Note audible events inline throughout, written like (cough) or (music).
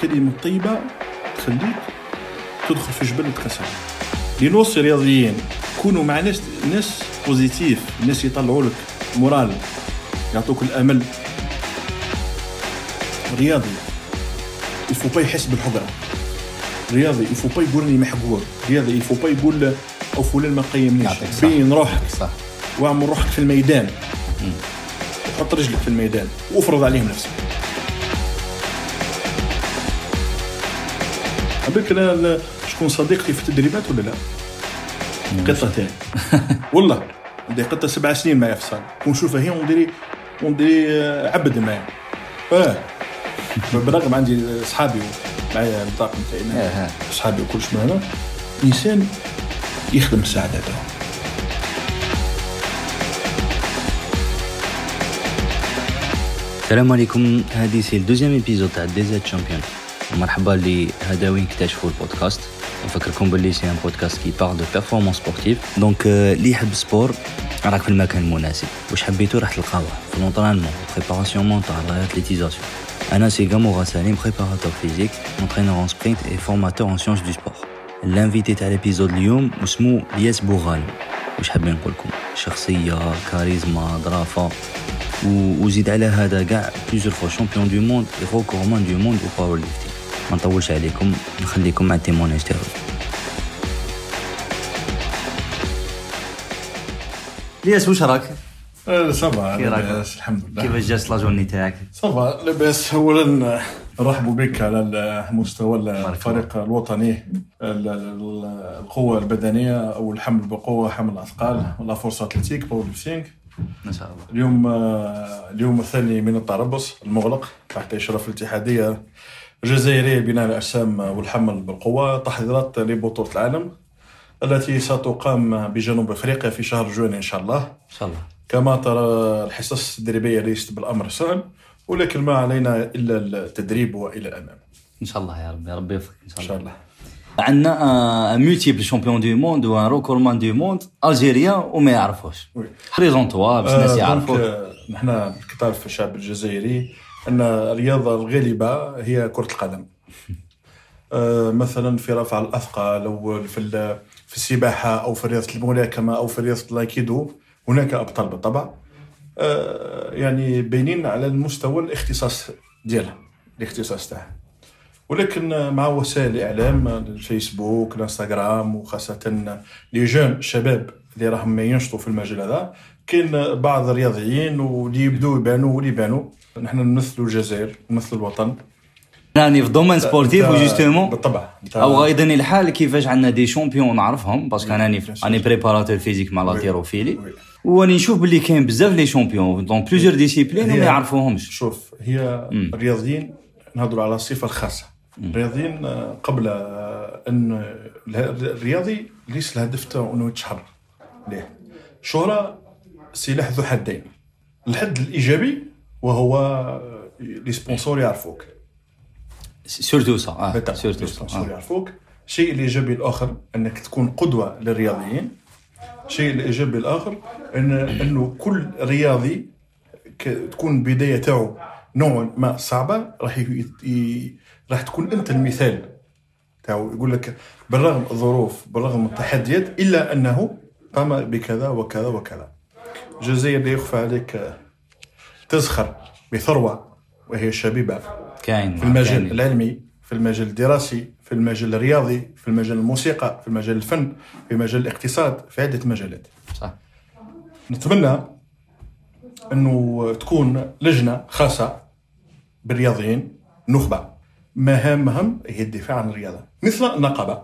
كلمة طيبة تخليك تدخل في جبل وتكسر. اللي نوصي رياضيين كونوا مع ناس ناس positifs ناس يطلعوا لك moral يعطوك الأمل. رياضي يفو با يحس بالحقره رياضي يفو با يقول إني محقور رياضي يفو با يقول أو فلان ما قيمنيش. بين روحك. صح. واعمل روحك في الميدان. حط رجلك في الميدان. وافرض عليهم نفسك. عبالك أنا شكون صديقتي في التدريبات ولا لا؟ قطه تاعي (laughs) والله عندي قطة سبع سنين معايا في الصالة. ونشوفها هي ونديري ونديري آه، عبد معايا. آه بالرغم عندي اصحابي معايا الطاقم تاعي. اصحابي وكل شيء هنا إنسان يخدم الساعة تاعو. السلام عليكم. هذه c'est la deuxième épisode تاع ديزيت champion. مرحبا اللي هذا وين اكتشفوا البودكاست. نفكركم باللي c'est un podcast qui parle de performance sportive. Donc اللي يحب sport راك في المكان المناسب. واش حبيتو راح تلقاوه في l'entraînement préparation mentale athlétisation أنا c'est غامورا سليم préparateur physique entraîneur en sprint et formateur en sciences de sport l'invité تاع l'épisode اليوم اسمه الياس بوغال واش حابين نقول لكم؟ شخصية كاريزما ظرافه وزيد على هذا كاع plusieurs fois champion du monde et recordman du monde و powerlifting ما نطولش عليكم نخليكم مع ال témoignage تاعو الياس واش راك؟ آه، ça va كي راك؟ لاباس الحمد لله. كيفاش جات la journée تاعك؟ ça va لاباس اولا نرحب بك على المستوى الفريق الوطني ال- ال- القوة البدنية أو الحمل بقوه حمل الأثقال la force athlétique powerlifting إن شاء الله. اليوم آه، اليوم الثاني من التربص المغلق تحت إشراف الاتحادية الجزائريه لبناء الاجسام والحمل بالقوه تحضيرات لبطولة العالم التي ستقام بجنوب أفريقيا في شهر جوان إن شاء الله. إن شاء الله. كما ترى الحصص التدريبيه ليست بالأمر سهل ولكن ما علينا إلا التدريب وإلى الأمام. إن شاء الله يا رب يا رب يوفقك إن شاء شاء الله. الله. عندنا un multiple champion du monde و un recordman du monde algérien وما يعرفوش. présente-toi باش الناس يعرفوك نحن كتار في الشعب الجزائري أن الرياضه الغالبة هي كرة القدم. (laughs) آه، مثلا في رفع الأثقال أو في في السباحة أو في رياضة الملاكمة أو في رياضة الأيكيدو هناك أبطال بالطبع. آه، يعني باينين على المستوى الاختصاص ديالها الاختصاص تاعها. ولكن مع وسائل الإعلام الفيسبوك الإنستغرام وخاصة les jeunes الشباب اللي راهم ينشطوا في المجال هذا كاين بعض الرياضيين واللي يبدوا يبانوا واللي يبانوا. نحن نمثلوا الجزائر نمثلوا الوطن. راني في domaine sportif و justement. بالطبع أو غايضني الحال كيفاش عندنا des champions نعرفهم parce que راني bien sûr. راني préparateur physique مع لاتيروفيلي. وراني نشوف باللي كاين بزاف les champions dans plusieurs disciplines وما يعرفوهمش. شوف هي. الرياضيين نهضروا على الصفة الخاصة. الرياضيين آه، قبل آه، أن الرياضي ليس الهدف تاعو أنه يتشهر. ليه؟ الشهره سلاح ذو حدين. الحد الإيجابي وهو les sponsors يعرفوك. surtout ça surtout ça. يعرفوك. الشيء الايجابي الآخر إنك تكون قدوة للرياضيين. الشيء الايجابي الآخر ان إنه كل رياضي تكون البدايه تاعو نوعا ما صعبة راح ي... راح تكون أنت المثال تاعو. يقول لك بالرغم الظروف بالرغم التحديات إلا أنه قام بكذا وكذا وكذا. الجزائر لا يخفى عليك. تزخر بثروة وهي الشبيبه كاين في المجال كاين. العلمي في المجال الدراسي في المجال الرياضي في المجال الموسيقى في المجال الفن في مجال الاقتصاد في عدة مجالات. صح. نتمنى أنه تكون لجنة خاصة بالرياضيين نخبة. مهامهم هي الدفاع عن الرياضة مثل النقابة.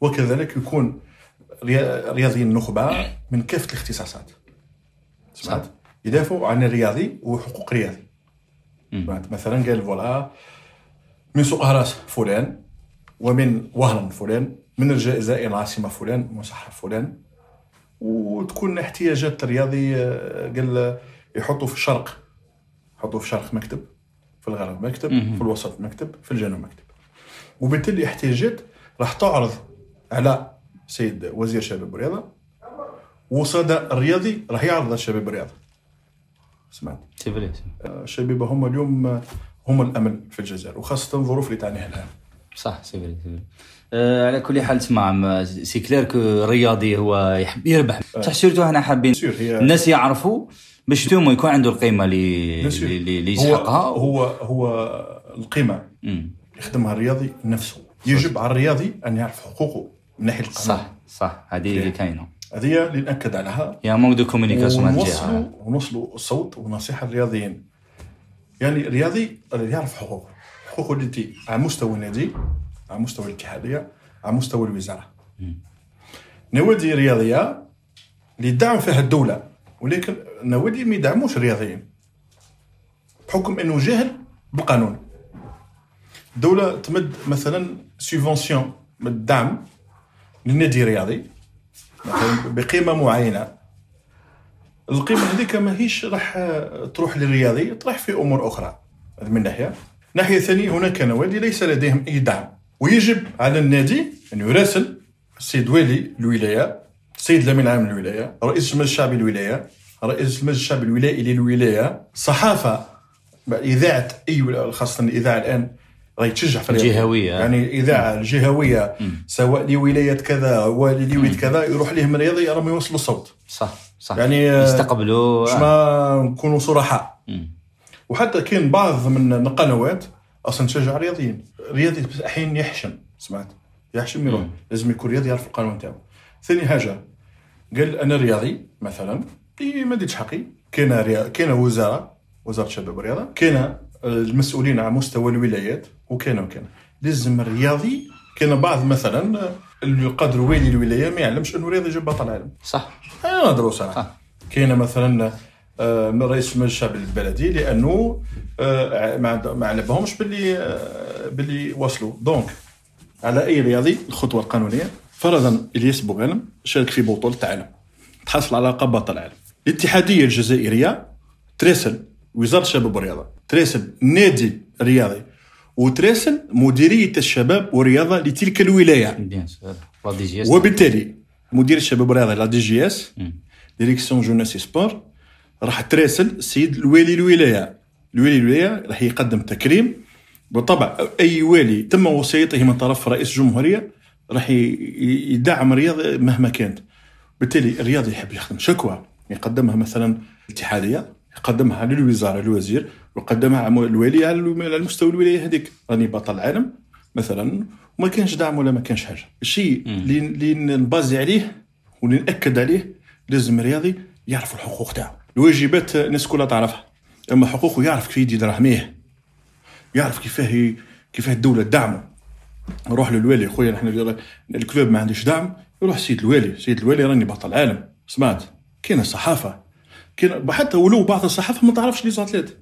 وكذلك يكون ريا- رياضيين نخبة من كافة الاختصاصات. سمعت؟ يدافعوا عن الرياضي وحقوق الرياضي مثلا قال فوالا من سوق هراس فلان ومن وهران فلان من الجزائر العاصمه فلان مصحف فلان. وتكون احتياجات الرياضي آه، قال يحطوا في الشرق يحطوا في الشرق مكتب في الغرب مكتب. في الوسط مكتب في الجنوب مكتب. وبالتالي الاحتياجات راح تعرض على سيد وزير الشباب والرياضه وصدى الرياضي راح يعرض على الشباب والرياضه سمعت. سي فري الشبيبه هم اليوم هما الامل في الجزائر وخاصة الظروف اللي تعنيها الان صح c'est vrai آه على كل حال تسمع c'est clair que الرياضي هو يحب يربح. بصح surtout هنا حابين الناس يعرفوا باش توما يكون عنده القيمة اللي. اللي اللي هو يسحقها. هو هو القيمة مم. يخدمها الرياضي نفسه. يجب على الرياضي أن يعرف حقوقه من ناحية القانون. صح صح. هذه اللي كاينة. هذه اللي ناكد عليها. y a manque de communication ونوصلوا ونوصلوا الصوت ونصيحه للرياضيين يعني الرياضي اللي يعرف حقوقه. حقوقه اللي على مستوى النادي على مستوى الاتحادية على مستوى الوزارة. نوادي رياضية اللي دعم فيها الدولة ولكن نوادي ما يدعموش الرياضيين. بحكم إنه جاهل بالقانون الدولة تمد مثلا سيفونسيون من الدعم للنادي الرياضي. بقيمة معينة. القيمة هذيك ماهيش راح تروح للرياضي تروح في أمور أخرى. من ناحية. ناحية ثانية هناك نوادي ليس لديهم أي دعم. ويجب على النادي أن يراسل السيد والي الولاية السيد الامين العام للولايه رئيس المجلس الشعبي للولايه رئيس المجلس الشعبي الولائي للولايه صحافة إذاعة أي خاصة الاذاعه الآن راهي تشجع في الرياضة. الجهوية. يعني الاذاعه الجهوية سواء لولاية كذا ولولايه كذا يروح لهم الرياضي راهم يوصلوا الصوت. صح صح. يعني آه، يستقبلوا باش آه. ما نكونوا صرحاء. وحتى كاين بعض من القنوات أصلا تشجع الرياضيين الرياضي أحيانا يحشم سمعت؟ يحشم يروح. لازم يكون رياضي يعرف القانون تاعو. ثاني حاجة قال أنا رياضي مثلا. ما ديتش حقي. كاين كاين وزارة وزارة الشباب والرياضة. كاين المسؤولين على مستوى الولايات. وكان وكان لازم الرياضي كاين بعض مثلا القدر والي الولاية ما يعلمش أنه رياضي جاب بطل العالم صح. أنا نهضروا صراحة. آه. كاين مثلا آه، من رئيس المجلس الشعبي البلدي لأنه آه، ما علمهمش باللي آه، باللي وصلوا. دونك على أي رياضي؟ الخطوة القانونية. فرضا إلياس بوغانم شارك في بطولة العالم. تحصل على لقب بطل العالم. الاتحادية الجزائرية تراسل وزارة الشباب والرياضة. تراسل نادي رياضي. وتراسل مديرية الشباب والرياضة لتلك اس وبالتالي مدير الشباب والرياضة la DJS. direction jeunesse sport راح تراسل السيد الوالي الولاية. الوالي الولاية راح يقدم تكريم. بالطبع أي والي تم وصيته من طرف رئيس الجمهورية راح يدعم الرياضة مهما كانت. بالتالي الرياضي يحب يخدم شكوى يقدمها مثلا الاتحادية يقدمها للوزارة الوزير ويقدمها على الوالي على المستوى الولاية هذيك. راني بطل العالم مثلا وما كانش دعم ولا ما كانش حاجة. الشيء اللي نبازي عليه واللي نأكد عليه لازم الرياضي يعرف الحقوق تاعو. الواجبات الناس كلها تعرفها. أما حقوقه يعرف كيف يدي دراهميه يعرف كيفاه كيفاه الدولة تدعمه نروح للوالي خويا نحن ال club ما عنديش دعم يروح سيد الوالي. سيد الوالي راني بطل العالم سمعت؟ كاين الصحافة. كاين حتى ولو بعض الصحافة ما تعرفش les athlètes.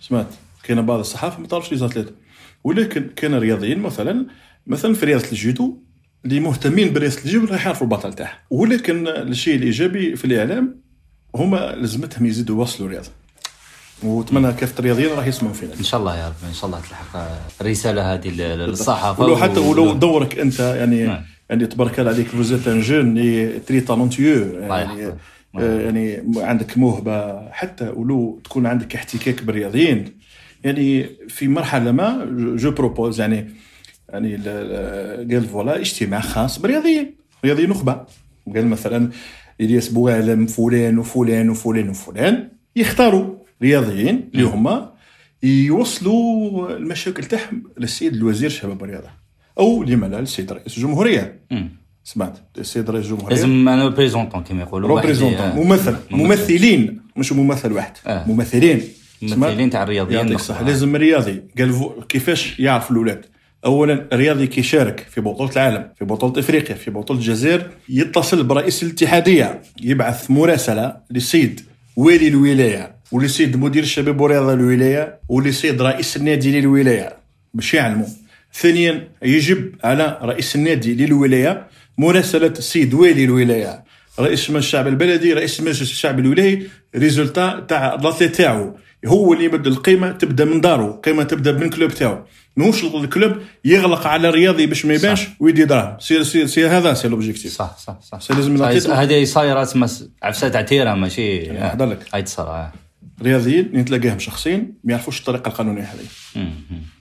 سمعت. كاين بعض الصحافة ما تعرفش les athlètes ولكن كاين رياضيين مثلا مثلا في رياضة الجيدو اللي مهتمين برياضة الجيدو راح يعرفوا البطل تاعها. ولكن الشيء الإيجابي في الإعلام هما لازمتهم يزيدوا يوصلوا الرياضه وأتمنى كافه الرياضيين راح يسمعوا فينا. إن شاء الله يا رب إن شاء الله تلحق الرساله هذه لل- للصحافة ولو حتى و- ولو دورك أنت يعني نعم. يعني تبارك الله عليك فوزيت ان جون تري تالونتيو يعني يعني عندك موهبة حتى ولو تكون عندك احتكاك بالرياضيين يعني في مرحلة ما جو بروبوز يعني يعني ال- ال- قال فوالا اجتماع خاص بالرياضيين رياضيين نخبه قال مثلا إلياس بوعلم فلان وفلان وفلان وفلان يختاروا رياضيين اللي هما يوصلوا المشاكل تاعهم للسيد الوزير الشباب والرياضه أو لما لا للسيد رئيس الجمهورية. سمعت. السيد رئيس الجمهورية؟ لازم أنا représentant كما يقولوا. آه. ممثل. ممثلين. مش ممثل واحد. آه. ممثلين. ممثلين تاع الرياضيين يعطيك لازم الرياضي قال كيفاش يعرف الاولاد اولا الرياضي كي يشارك في بطولة العالم في بطولة إفريقيا في بطولة الجزائر يتصل برئيس الاتحادية يبعث مراسلة للسيد والي الولاية وللسيد مدير الشباب والرياضه الولاية وللسيد رئيس النادي للولاية. باش يعلموا. ثانيا يجب على رئيس النادي للولاية مراسلة السيد والي الولاية. رئيس المجلس الشعب البلدي رئيس المجلس الشعب الولاي résultat تاع l'athlète تاعو. هو اللي يبدا القيمة تبدأ من دارو القيمه تبدأ من club تاعو. ماهوش ال club يغلق على الرياضي باش ما يبانش ويدي دراهم. c'est c'est c'est هذا c'est l'objectif صح صح صح. c'est لازم هذه صايره تسمى عفسة تاع تيرا ماشي نحضر لك. هاي تصرا. رياضيين اللي تلاقاهم شخصيا ما يعرفوش الطريقة القانونية هذه.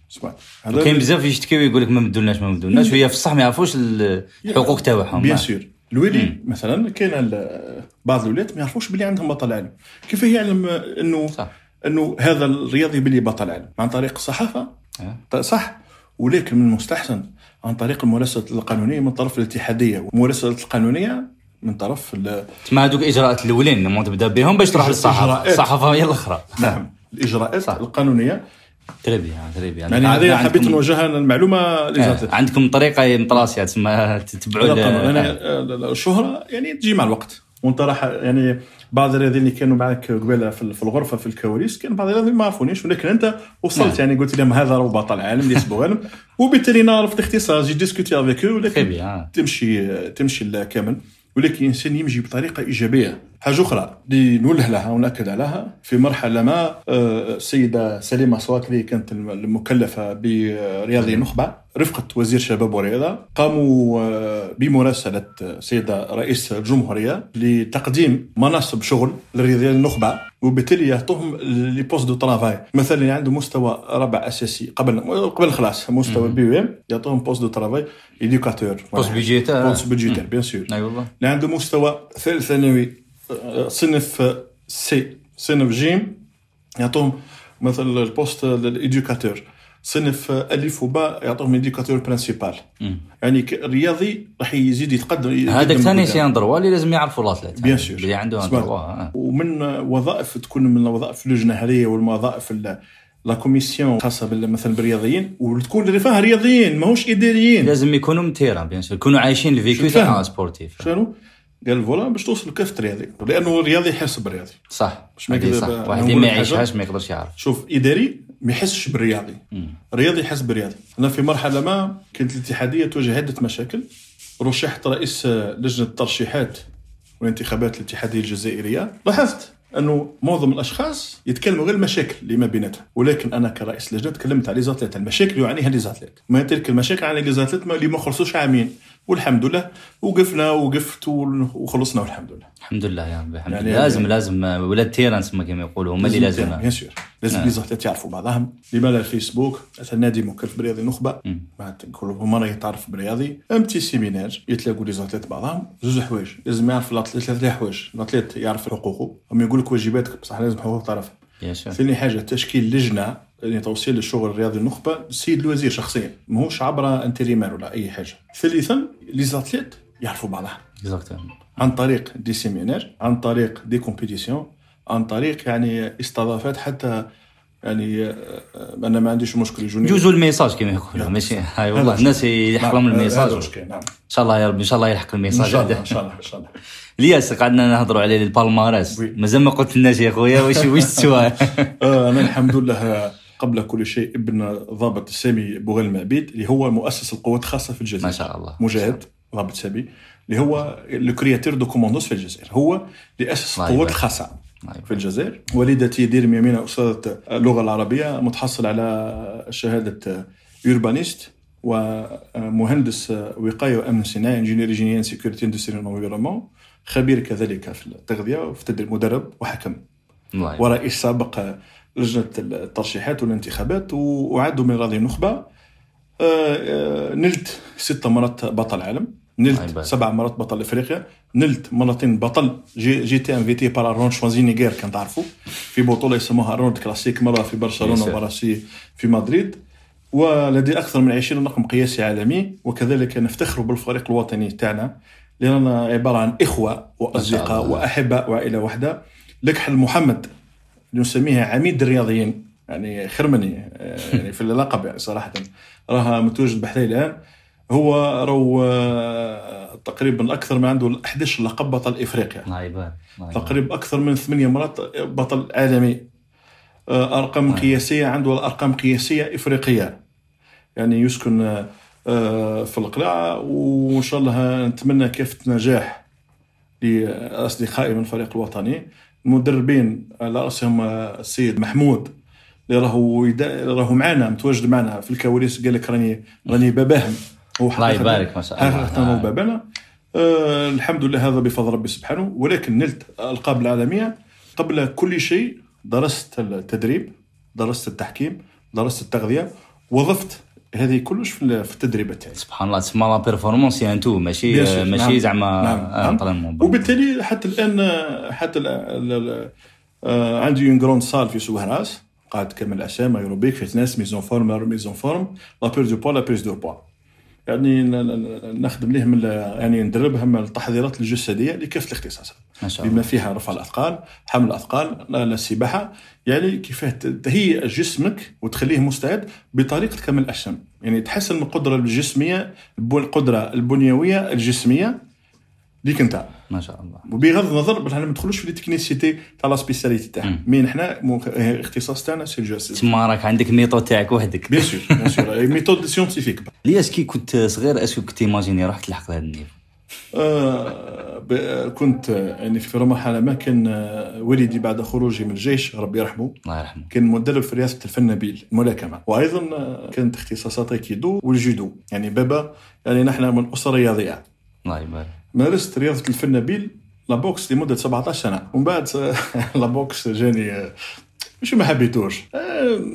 سمعت كاين بزاف يشتكيو يقول لك ما مدولناش ما مدولناش وهي في الصح ما يعرفوش ال- الحقوق تاعهم. بيان سور. الوالي مثلا كاين بعض الولاد ما يعرفوش بلي عندهم بطل عالم. كيف يعلم انه صح. إنه هذا الرياضي بلي بطل عالم؟ عن طريق الصحافه. ط- صح. ولكن من المستحسن عن طريق الممارسه القانونية من طرف الاتحادية. والممارسه القانونية من طرف تسمى هذوك الإجراءات الأولين تبدأ بهم باش تروح للصحافة. الصحافة هي الأخرى. نعم. الإجراءات صح. القانونية تري بيان تري بيان يعني هذه حبيت نوجهها المعلومة آه، لزاتك عندكم طريقة مطلاسيه تسمى تتبعوا يعني آه. الشهرة يعني تجي مع الوقت. وانت راح يعني بعض الرياضيين اللي كانوا معك قبيلة في الغرفة في الكواليس كان بعض الرياضيين ما عرفونيش. ولكن أنت وصلت نعم. يعني قلت لهم هذا راه بطل عالم ليس بغالم (laughs) وبالتالي أنا عرفت اختصاص جي ديسكوتي افيك ولكن بيان تمشي تمشي كامل ولكن الإنسان يمشي بطريقة إيجابية. حاجة أخرى. اللي نوله لها ونأكد عليها في مرحلة ما آه، السيدة سليمة صواكلي كانت الم- المكلفة برياضي النخبه رفقة وزير الشباب والرياضه قاموا آه، بمراسلة السيدة رئيس الجمهورية لتقديم مناصب شغل للرياضيين النخبة وبالتالي يعطوهم لي بوست دو ترافاي. مثلا اللي عنده مستوى رابع أساسي قبل قبل خلاص مستوى بي إم يعطوهم بوست دو ترافاي ايديوكاتور بوست بيجيتير. بوست بيجيتير بيان سور. اي والله. اللي عنده مستوى ثالث ثانوي صنف سي صنف جيم يعطوهم مثلا البوست للإديوكاتور صنف ألف وباء يعطوهم إديوكاتور برينسيبال مم. يعني الرياضي راح يزيد يتقدم هذاك ثاني. سي ان دروا اللي لازم يعرفوا الاثليت بيان سور. اللي عنده ان سمعت. دروا آه. ومن وظائف تكون من وظائف اللجنة هذه والوظائف ال- la commission خاصة مثلا بالرياضيين وتكون اللي فيها رياضيين ماهوش إداريين لازم يكونوا م terrain bien sûr يكونوا عايشين ال vécu؟ تاع sportif شنو؟ قال voilà باش توصل لكافه الرياضي لأنه الرياضي يحس بالرياضي. صح باش ما صح. واحد اللي ما. يعيشهاش ما يقدرش يعرف. شوف إداري ما يحسش بالرياضي. الرياضي يحس بالرياضي. أنا في مرحلة ما كانت الاتحادية تواجه عدة مشاكل. رشحت رئيس لجنة الترشيحات والانتخابات الاتحادية الجزائرية. لاحظت أنه معظم الأشخاص يتكلموا غير المشاكل اللي ما بيناتهم. ولكن أنا كرئيس لجنة تكلمت على les athlètes المشاكل يعانيها les athlètes ما تلك المشاكل على les athlètes اللي ما خلصوش عامين. والحمد لله. وقفنا وقفت وخلصنا والحمد لله. الحمد لله يا ربي الحمد يعني- لله. لازم لازم آه، ولاد terrain تسمى كما يقولوا هما اللي لازم bien sûr لازم les athlètes يعرفوا بعضهم. لما لا الفيسبوك؟ مثلا نادي مكلف برياضي النخبة. مم. بعد كل هما يتعرف بالرياضي un petit séminaire يتلاقوا les athlètes بعضهم. زوج حوايج. لازم يعرف ال athlète ثلاث حوايج ال athlète يعرف حقوقه. هم يقول لك واجباتك بصح لازم حقوق sûr ثاني حاجة تشكيل لجنة. يعني توصيل الشغل الرياضي النخبة السيد الوزير شخصيا ماهوش عبر intermédiaire ولا أي حاجة. ثالثا les athlètes يعرفوا exactement عن طريق des séminaires عن طريق des compétitions عن طريق يعني استضافات حتى يعني آه، آه، أنا ما عنديش مشكل يجوني. جوزوا ال message كما يقولوا. ماشي هاي والله الناس نعم، ال message. هذا ان نعم. شاء الله يا ربي إن شاء الله يلحق إن ال message شاء الله إن شاء الله إن شاء الله. (laughs) الياس قعدنا نهضروا على ال palmarès. مازال ما قلت لناش يا خويا واش واش تسوى (laughs) آه، أنا الحمد لله قبل كل شيء ابن ضابط سامي بوغيل معبيد اللي هو مؤسس القوات الخاصة في الجزائر. ما شاء الله. مجاهد ضابط سامي. اللي هو le créateur de commandos في الجزائر. هو اللي أسس القوات. الخاصة في الجزائر. والدتي دير يمينة أستاذة اللغة العربية متحصل على شهادة urbaniste ومهندس وقاية وأمن صناعي ingénieur hygiène sécurité industrielle environnement خبير كذلك في التغذية وفي مدرب وحكم. ورئيس سابق لجنة الترشيحات والانتخابات وعضو من رياضي النخبة آه، آه، نلت ست مرات بطل عالم نلت. سبع مرات بطل إفريقيا نلت مرتين بطل j'ai j'étais invité par Arnold Schwarzenegger كان تعرفوا في بطولة يسموها Arnold Classic مرة في برشلونة. ومرة في في مدريد ولدي أكثر من 20 رقم قياسي عالمي وكذلك نفتخر بالفريق الوطني تاعنا لأننا عبارة عن إخوة وأصدقاء. واحباء وعائلة واحدة لكحل محمد نسميها عميد الرياضيين يعني خير مني آه، يعني في اللقب يعني صراحة. راها متواجد بحثي الآن. هو راهو آه، تقريبا أكثر من عنده 11 لقب بطل إفريقيا. تقريبا أكثر من ثمانية مرات بطل عالمي. آه، أرقام قياسية عنده ارقام قياسية إفريقية. يعني يسكن في القلاع وإن شاء الله نتمنى كافة نجاح لأصدقائي من الفريق الوطني. المدربين على رأسهم آه، السيد محمود اللي راهو يدا- راهو معنا متواجد معنا في الكواليس قال لك راني راني باباهم. هو الله يبارك ما شاء الله. حقيقة هو بابانا. آه الحمد لله هذا بفضل ربي سبحانه. ولكن نلت الالقاب العالمية. قبل كل شيء درست التدريب درست التحكيم درست التغذية وظفت هذه كلش في التدريب تاعي سبحان الله تسمى la performance يعني تو ماشي. ماشي نعم. زعما نعم. آه، نعم. طالما وبالتالي حتى الآن حتى ال عندي une grande salle في سوق هراس قاعد كمل اسامه aérobic fitness mise en forme mise en forme la perte de poids la perte de poids يعني نخدم لهم يعني ندربهم التحضيرات الجسدية لكافه الاختصاصات بما فيها رفع الأثقال حمل الأثقال لا- لا السباحه يعني كيفاه تهيئ جسمك وتخليه مستعد بطريقة كمال الأجسام. يعني تحسن من القدره الجسمية القدره البنيوية الجسمية ليك أنت. ما شاء الله. وبغض النظر بل ما ندخلوش في ال technicité تاع la spécialité تاعنا مم. مين حنا؟ الاختصاص تاعنا c'est الجسد تسمى راك عندك méthode تاعك وحدك. bien sûr bien sûr méthode scientifique لي est-ce que كنت صغير est-ce que كنت imaginer راح تلحق لهذا ال niveau كنت آه، يعني في مرحلة ما كان آه، والدي بعد خروجي من الجيش ربي يرحمه الله يرحمه. كان مدرب في رياضه الفن النبيل الملاكمة. وأيضا آه، كانت اختصاصات أيكيدو والجودو. يعني بابا يعني نحن من أسرة رياضية. الله يبارك. مارست رياضة الفن النبيل la boxe لمدة 17 سنة. ومن بعد (laughs) la boxe جاني مش ما حبيتوش.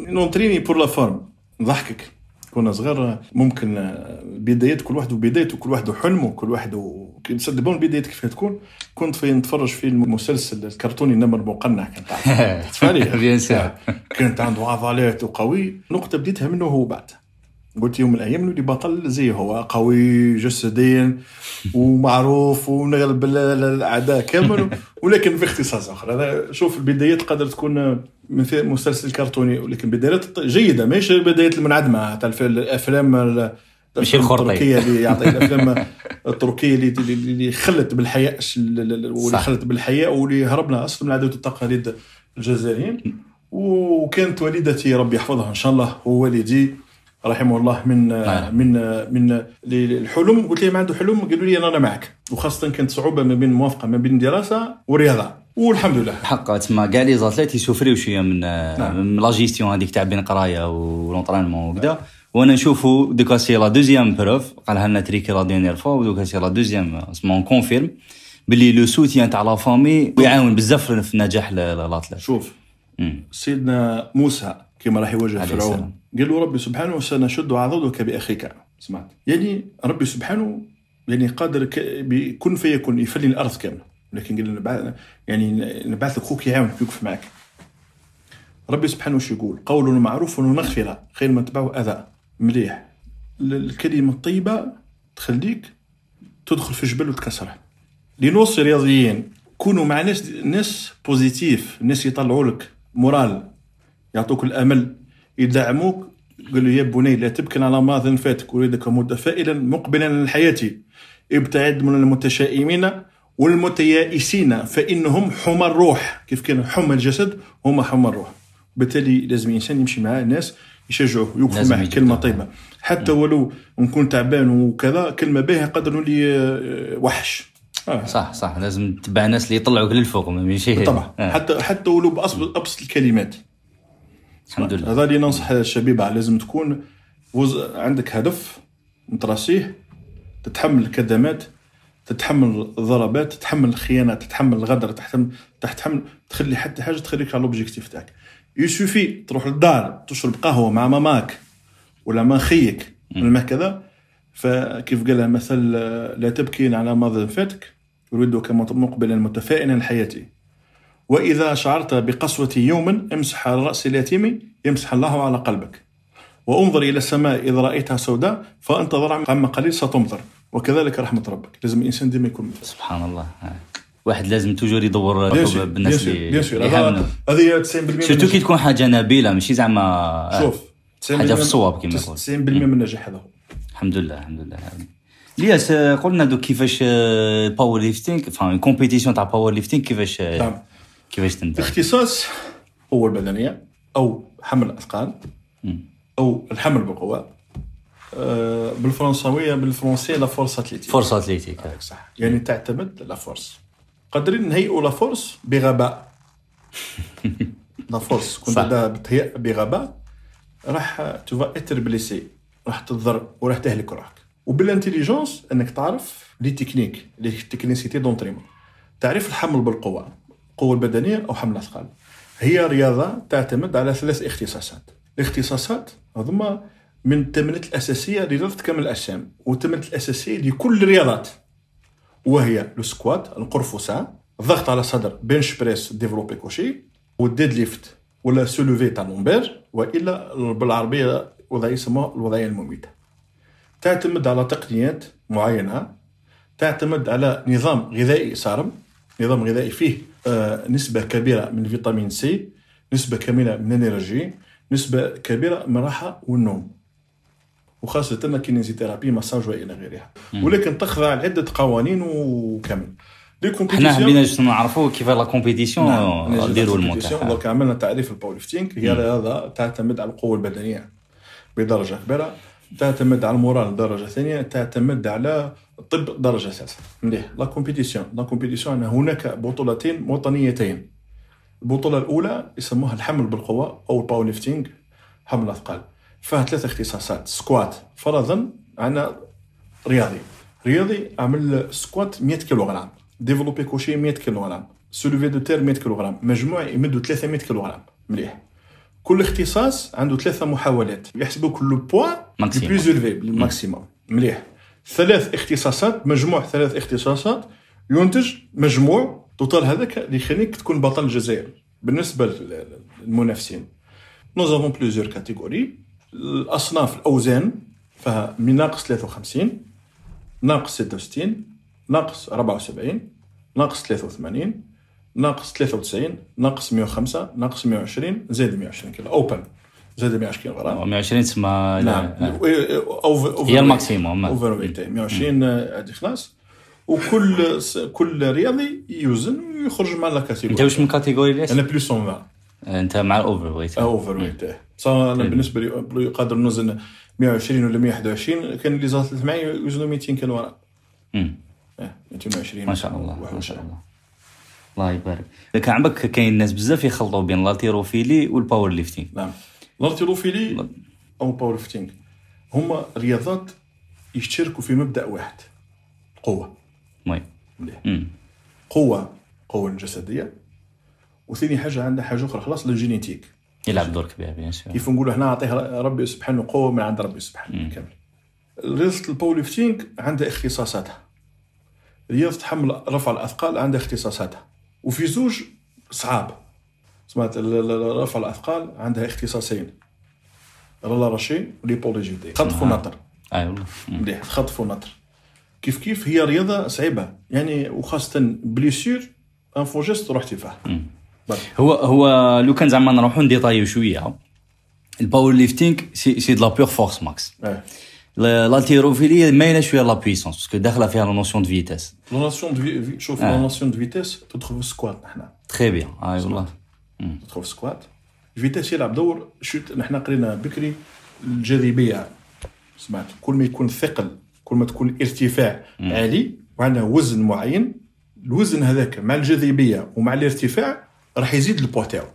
ن entraîner pour la forme. نضحكك. كنا صغار آه، ممكن آه، بدايات كل واحد وبدايته كل واحد وحلمه كل واحد. كي تصدقون البدايات كيف تكون. كنت في نتفرج في المسلسل الكرتوني النمر المقنع كان bien (laughs) sûr كانت عنده عضلات وقوي. نقطة بديتها منه هو بعد. قلت يوم من الأيام نولي بطل زي هو قوي جسديا ومعروف ونغلب ال- ال- الأعداء كامل ولكن في اختصاص آخر. هذا شوف البدايات قدر تكون من في مسلسل كرتوني ولكن بدايات جيدة ماشي البدايات المنعدمة تاع الف- الأفلام ال- ماشي الخرطي. اللي يعطي (laughs) الأفلام التركية اللي اللي خلت بالحياء واللي. خلت بالحياء واللي هربنا أصلا من العادات والتقاليد الجزائريين وكانت والدتي ربي يحفظها إن شاء الله ووالدي رحمه الله من نعم. من من الحلم قلت لهم عنده حلم قالوا لي أنا معك وخاصة كانت صعوبة ما بين الموافقه ما بين الدراسه والرياضه والحمد لله حق تسمى كاع les athlètes ي souffri و شوية من نعم. من لا جيستيون هذيك تاع بين قرايه و l'entraînement وكذا وأنا نشوفو دوكا c'est la deuxième preuve قالها لنا تريكي la dernière fois ودوكا c'est la deuxième اسمها confirme باللي le soutien تاع la famille يعاون بزاف في النجاح l'athlète شوف سيدنا موسى كما راح يواجه فرعون. قال له ربي سبحانه سنشد عضدك بأخيك. سمعت؟ يعني ربي سبحانه يعني قادر بكن فيكون يفني الأرض كاملة. لكن قال يعني نبعث لك خوك يعاونك يوقف معك ربي سبحانه وش يقول؟ قول معروف ومغفرة خير ما تبعه أذى. مليح. ال- الكلمة الطيبة تخليك تدخل في جبل وتكسره. لنوصي رياضيين كونوا مع ناس ناس positifs ناس يطلعوا لك moral يعطوك الأمل يدعموك. قالوا يا بني لا تبكي على ماض فاتك. أريدك متفائلا مقبلا للحياة. ابتعد من المتشائمين. والمتيائسين فإنهم حمى الروح. كيف كان حمى الجسد؟ هما حمى الروح. بالتالي لازم الإنسان يمشي مع الناس يشجعوه يوقفوا معه كلمة. طيبة. حتى ولو نكون تعبان وكذا كلمة باهية قدر نولي آه، وحش. آه. صح صح. لازم تتبع ناس اللي يطلعوك للفوق ماشي. طبعا آه. حتى حتى ولو بأبسط أبسط الكلمات. الحمد لله. هذا اللي ننصح الشبيبة. لازم تكون وز... عندك هدف tracé تتحمل الكدمات تتحمل الضربات تتحمل الخيانات تتحمل الغدر تحتمل تحتمل تخلي حتى حاجة تخليك على l'objectif تاعك. il suffit تروح للدار تشرب قهوة مع ماماك ولا مع خيك ولا كذا فكيف قالها مثل لا تبكين على ماضي فاتك يريدك مقبلا متفائلا لحياتي. وإذا شعرت بقسوة يوم امسح على رأس اليتيم يمسح الله على قلبك. وانظر إلى السماء إذا رأيتها سوداء فانتظر عما قليل ستمطر وكذلك رحمة ربك لازم الإنسان ديما يكون مثل سبحان الله آه. واحد لازم toujours يدور بالناس اللي يحاولوا. هذه 90% من سيرتو كي. تكون حاجة نبيلة ماشي زعما آه. شوف 90% حاجة في الصواب كما يقول. 90% من النجاح هذا هو الحمد لله الحمد لله الياس آه، قلنا دوك كيفاش ال powerlifting فان compétition تاع power lifting كيفاش نعم كيفاش تنتهي اختصاص قوة البدنية أو حمل الأثقال مم. أو الحمل بالقوة آه، بالفرنساوية بالفرنسية la force athlétique force athlétique صح. يعني تعتمد la force قادرين نهيئوا la force بغباء. la force كنت بتهيأ بغباء راح tu vas être blessé راح تضر وراح تهلك روحك. وبال intelligence إنك تعرف les techniques les technicités d'entraînement تعرف الحمل بالقوة القوة البدنية أو حمل الأثقال. هي رياضة تعتمد على ثلاث اختصاصات. الاختصاصات هذوما من التمرينات الأساسية لرياضة كمال الأجسام والتمرينات الأساسية لكل الرياضات وهي le squat القرفصاء الضغط على الصدر bench press développé couché وال deadlift ولا soulevé تاع lombaires وإلا بالعربية وضعيه يسموها الوضعية المميتة. تعتمد على تقنيات معينة تعتمد على نظام غذائي صارم نظام غذائي فيه آه، نسبة كبيرة من فيتامين سي نسبة كبيرة من ال énergie نسبة كبيرة من الراحة والنوم. وخاصة ال kinésithérapie massage وإلى غيرها. ولكن تخضع لعدة قوانين وكامل. حنا حبينا juste نعرفوا كيف la compétition. نديروا ال montage donc عملنا تعريف ال powerlifting هي رياضة تعتمد على القوة البدنية بدرجة كبيرة تعتمد على ال moral درجة ثانية تعتمد على الطب درجة ثالثة مليح. la compétition la compétition هناك بطولتين وطنيتين. البطولة الأولى يسموها الحمل بالقوة أو ال powerlifting حمل الأثقال فيها ثلاث اختصاصات. squat فرضا أنا رياضي. رياضي عمل squat 100 كيلوغرام. développé couché 100 كيلوغرام. soulevé de terre 100 كيلوغرام. مجموع يمدوا 300 كيلوغرام. مليح. كل اختصاص عنده ثلاثة محاولات. يحسبوا كل point plus élevé ال maximum مليح. ثلاث اختصاصات. مجموع ثلاث اختصاصات. ينتج مجموع total هذاك اللي يخليك تكون بطل الجزائر. بالنسبة للمنافسين. nous avons plusieurs catégories الأصناف الأوزان فيها من ناقص 53 ناقص 66 ناقص 74 ناقص 83 ناقص 93 ناقص 105 ناقص 120 زائد 120 كيلو. open زائد 120 كيلو غرام. 120 تسمى نعم. هي ال maximum overweight 120 هذه خلاص وكل كل رياضي يوزن ويخرج مع la catégorie. أنت واش من catégorie؟ أنا plus 120 أنت مع ال overweight over weight بصح أنا بالنسبة لي قادر نوزن 120 ولا 121 كان اللي زادت معي يوزنوا 200 كيلو غرام 220 ما شاء الله ما شاء الله. الله يبارك. كان عندك كاين ناس بزاف يخلطوا بين ال haltérophilie وال powerlifting نعم. ال haltérophilie أو ال powerlifting هما رياضات يشتركوا في مبدأ واحد قوة. oui قوة قوة جسديه وثاني حاجة عندها حاجة أخرى خلاص ال génétique يلعب دور كبير bien sûr. كيف نقولوا هنا نعطيه ربي سبحانه قوة من عند ربي سبحانه. كامل رياضه الباور ليفتينغ عندها اختصاصاتها. رياضه حمل رفع الأثقال عندها اختصاصاتها. وفي زوج صعاب. سمعت رفع الأثقال عندها اختصاصين. رولا راشي وليبوليجيتي خطف ونطر اي والله. مليح. خطف ونطر كيف كيف هي رياضة صعيبة. يعني وخاصة بليسير ان فوجيست رحتي فيها هو هو لو كان زعما نروحو نديطايو شوية. ال powerlifting c'est c'est de la pure force max l'haltérophilie مايلة شوية la puissance parce que داخلة فيها la notion de vitesse la notion de شوف la notion de vitesse تدخل في ال squat نحنا. très bien اي والله تدخل في ال squat ال vitesse يلعب دور. شوت نحنا قرينا بكري الجاذبية. سمعت كل ما يكون ثقل كل ما تكون الارتفاع عالي وعندنا وزن معين. الوزن هذاك مع الجاذبية ومع الارتفاع راح يزيد البوا تاعو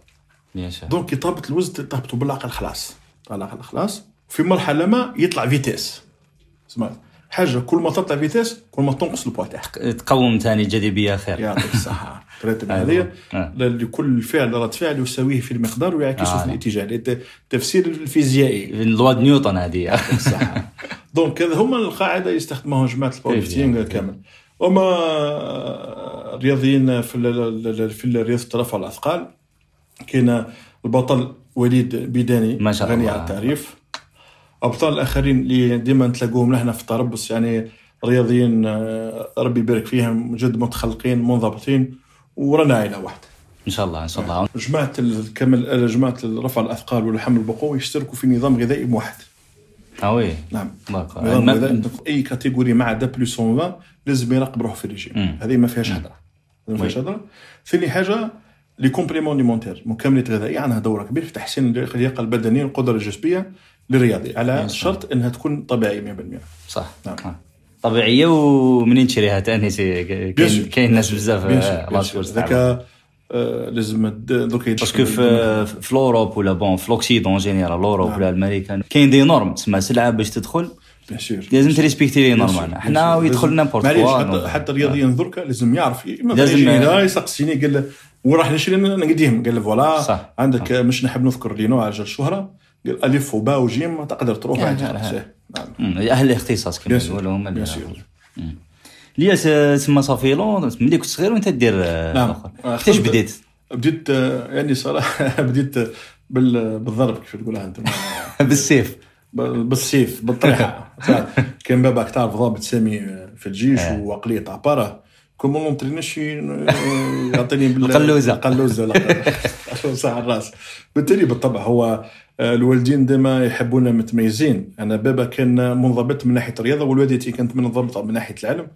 دونك يطابط الوزن تهبطوا بالعقل خلاص. بالعقل خلاص. في مرحلة ما يطلع فيتيس سمعت حاجة كل ما تطلع فيتيس كل ما تنقص البوا تاعك تقوم ثاني الجاذبيه خير يعطيك الصحة. (laughs) قريت هذه. لكل فعل رد فعل يساويه في المقدار ويعكسه آه. في الاتجاه. التفسير الفيزيائي. لوا نيوتن هذه. صح دونك (laughs) هذا هما القاعدة يستخدموها جماعة الباور كامل. هما رياضيين في في رياضة رفع الاثقال كاين البطل وليد بيداني ما شاء الله. غني عن التعريف. أبطال الآخرين اللي ديما نتلاقوهم لهنا في طرابلس يعني رياضيين ربي يبارك فيهم جد متخلقين منضبطين ورانا عائلة واحدة. إن شاء الله إن شاء الله. جماعة الكمل جماعة رفع الأثقال والحمل البقوه يشتركوا في نظام غذائي موحد آه oui. نعم. نظام غذائي. أي catégorie ما عدا plus 120 لازم يراقب روحه في الريجيم هذه ما فيهاش هضره ما فيهاش هضره ثاني حاجة les compléments alimentaires مكملات غذائية عندها دور كبير في تحسين اللياقة البدنية والقدره الجسدية للرياضي على شرط إنها تكون طبيعية 100% صح. نعم. طبيعية ومنين تشريها ثاني كاين كاين ناس بزاف ذاك لازم دوك parce que في في ال Europe ولا bon في l'occident général ال Europe ولا الامريكان كاين des normes تسمى سلعة باش تدخل bien sûr لازم ت respecter les normes حنا ويدخل n'importe معليش حتى حتى الرياضيين دركا لازم يعرف لازم يسقسيني قال وراح نشري نقديهم قال لي voilà. عندك مش نحب نذكر لي نوع عجل الشهره قال ألف وباء وجيم تقدر تروح. إيه. نعم. أهل الاختصاص كما. يقولوا هما. يعرفوا. مم. لياس تسمى صافي لون ملي كنت صغير وانت دير آه، نعم. آه، كيفاش خدمت- بديت؟ بديت آه، يعني صراحة (laughs) بديت آه، بال- بالضرب كيف تقولها أنت (laughs) بالسيف بالسيف بالطريحه (laughs) كان باباك تعرف ضابط سامي في الجيش آه. وعقلية عبارة. كون ما نطرينش يعطيني بال- القلوزة. القلوزة ولا (laughs) الراس. بالتالي بالطبع هو آه، الوالدين ديما يحبونا متميزين. أنا بابا كان منضبط من ناحية الرياضة ووالدتي كانت منضبطة من ناحية العلم.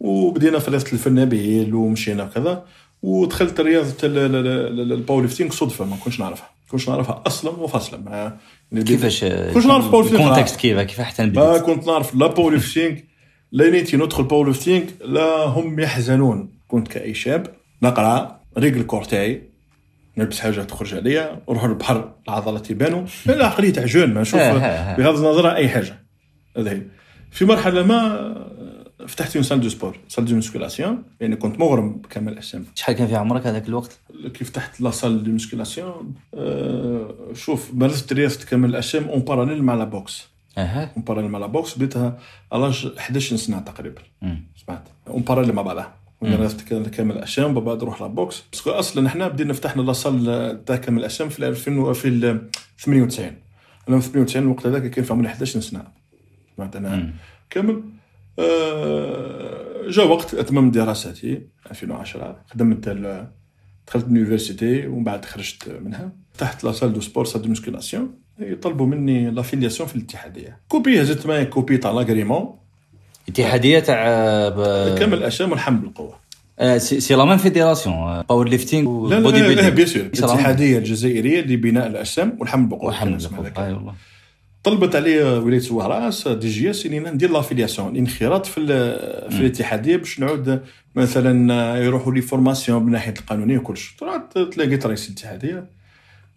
وبدينا في رياضة الفنابيل ومشينا كذا. ودخلت رياضه ال- ال- ال- ال powerlifting صدفة ما كنتش نعرفها. كنتش نعرفها أصلا وفصلا يعني كيفاش كنتش نعرف powerlifting ال contexte كيف كيف حتى ما كنت نعرف لا powerlifting لا نيتي ندخل powerlifting لا هم يحزنون. كنت كأي شاب نقرأ رجل الكور تاعي نلبس حاجة تخرج عليا نروح للبحر العضلات يبانوا لا عقليه تاع jeune ما نشوف آه، آه، آه. بغض النظر أي حاجة. هذا هي في مرحلة ما فتحت une salle de sport salle de musculation يعني كنت مغرم بكمال الأجسام. شحال كان في عمرك هذاك الوقت؟ كيف فتحت la salle de musculation آه، شوف مارست رياضة كمال الأجسام en parallèle مع la boxe أها. en parallèle مع la boxe بديتها l'âge 11 سنة تقريبا. سمعت؟ en parallèle مع بعضها. ودرست كامل وبعد بعد نروح la boxe parce que أصلا إحنا بدينا فتحنا la salle تاع كمال الأجسام في 2000 و- في ال 98 أنا في 98 الوقت هذاك كان في عمري 11 سنة. سمعت أنا. كامل. جا وقت اتممت دراساتي 2010 خدمت دخلت ال université ومن بعد خرجت منها. فتحت la salle de sport salle de musculation يطلبوا مني l'affiliation في الاتحادية. copie هزت معايا copie تاع l'agrément. اتحادية تاع آه، ب- كمال الأجسام والحمل بالقوه آه، c'est la même fédération powerlifting la la و body la, la building bien sûr. الاتحادية الجزائرية لبناء الأجسام والحمل بالقوه اسمها ذاك. اي والله. طلبت علي ولايه وهراس DJS إني ندير l'affiliation انخراط في في الاتحادية باش نعود مثلا يروحوا les formations من ناحية القانونية وكلش. طلعت تلاقيت رئيس الاتحادية.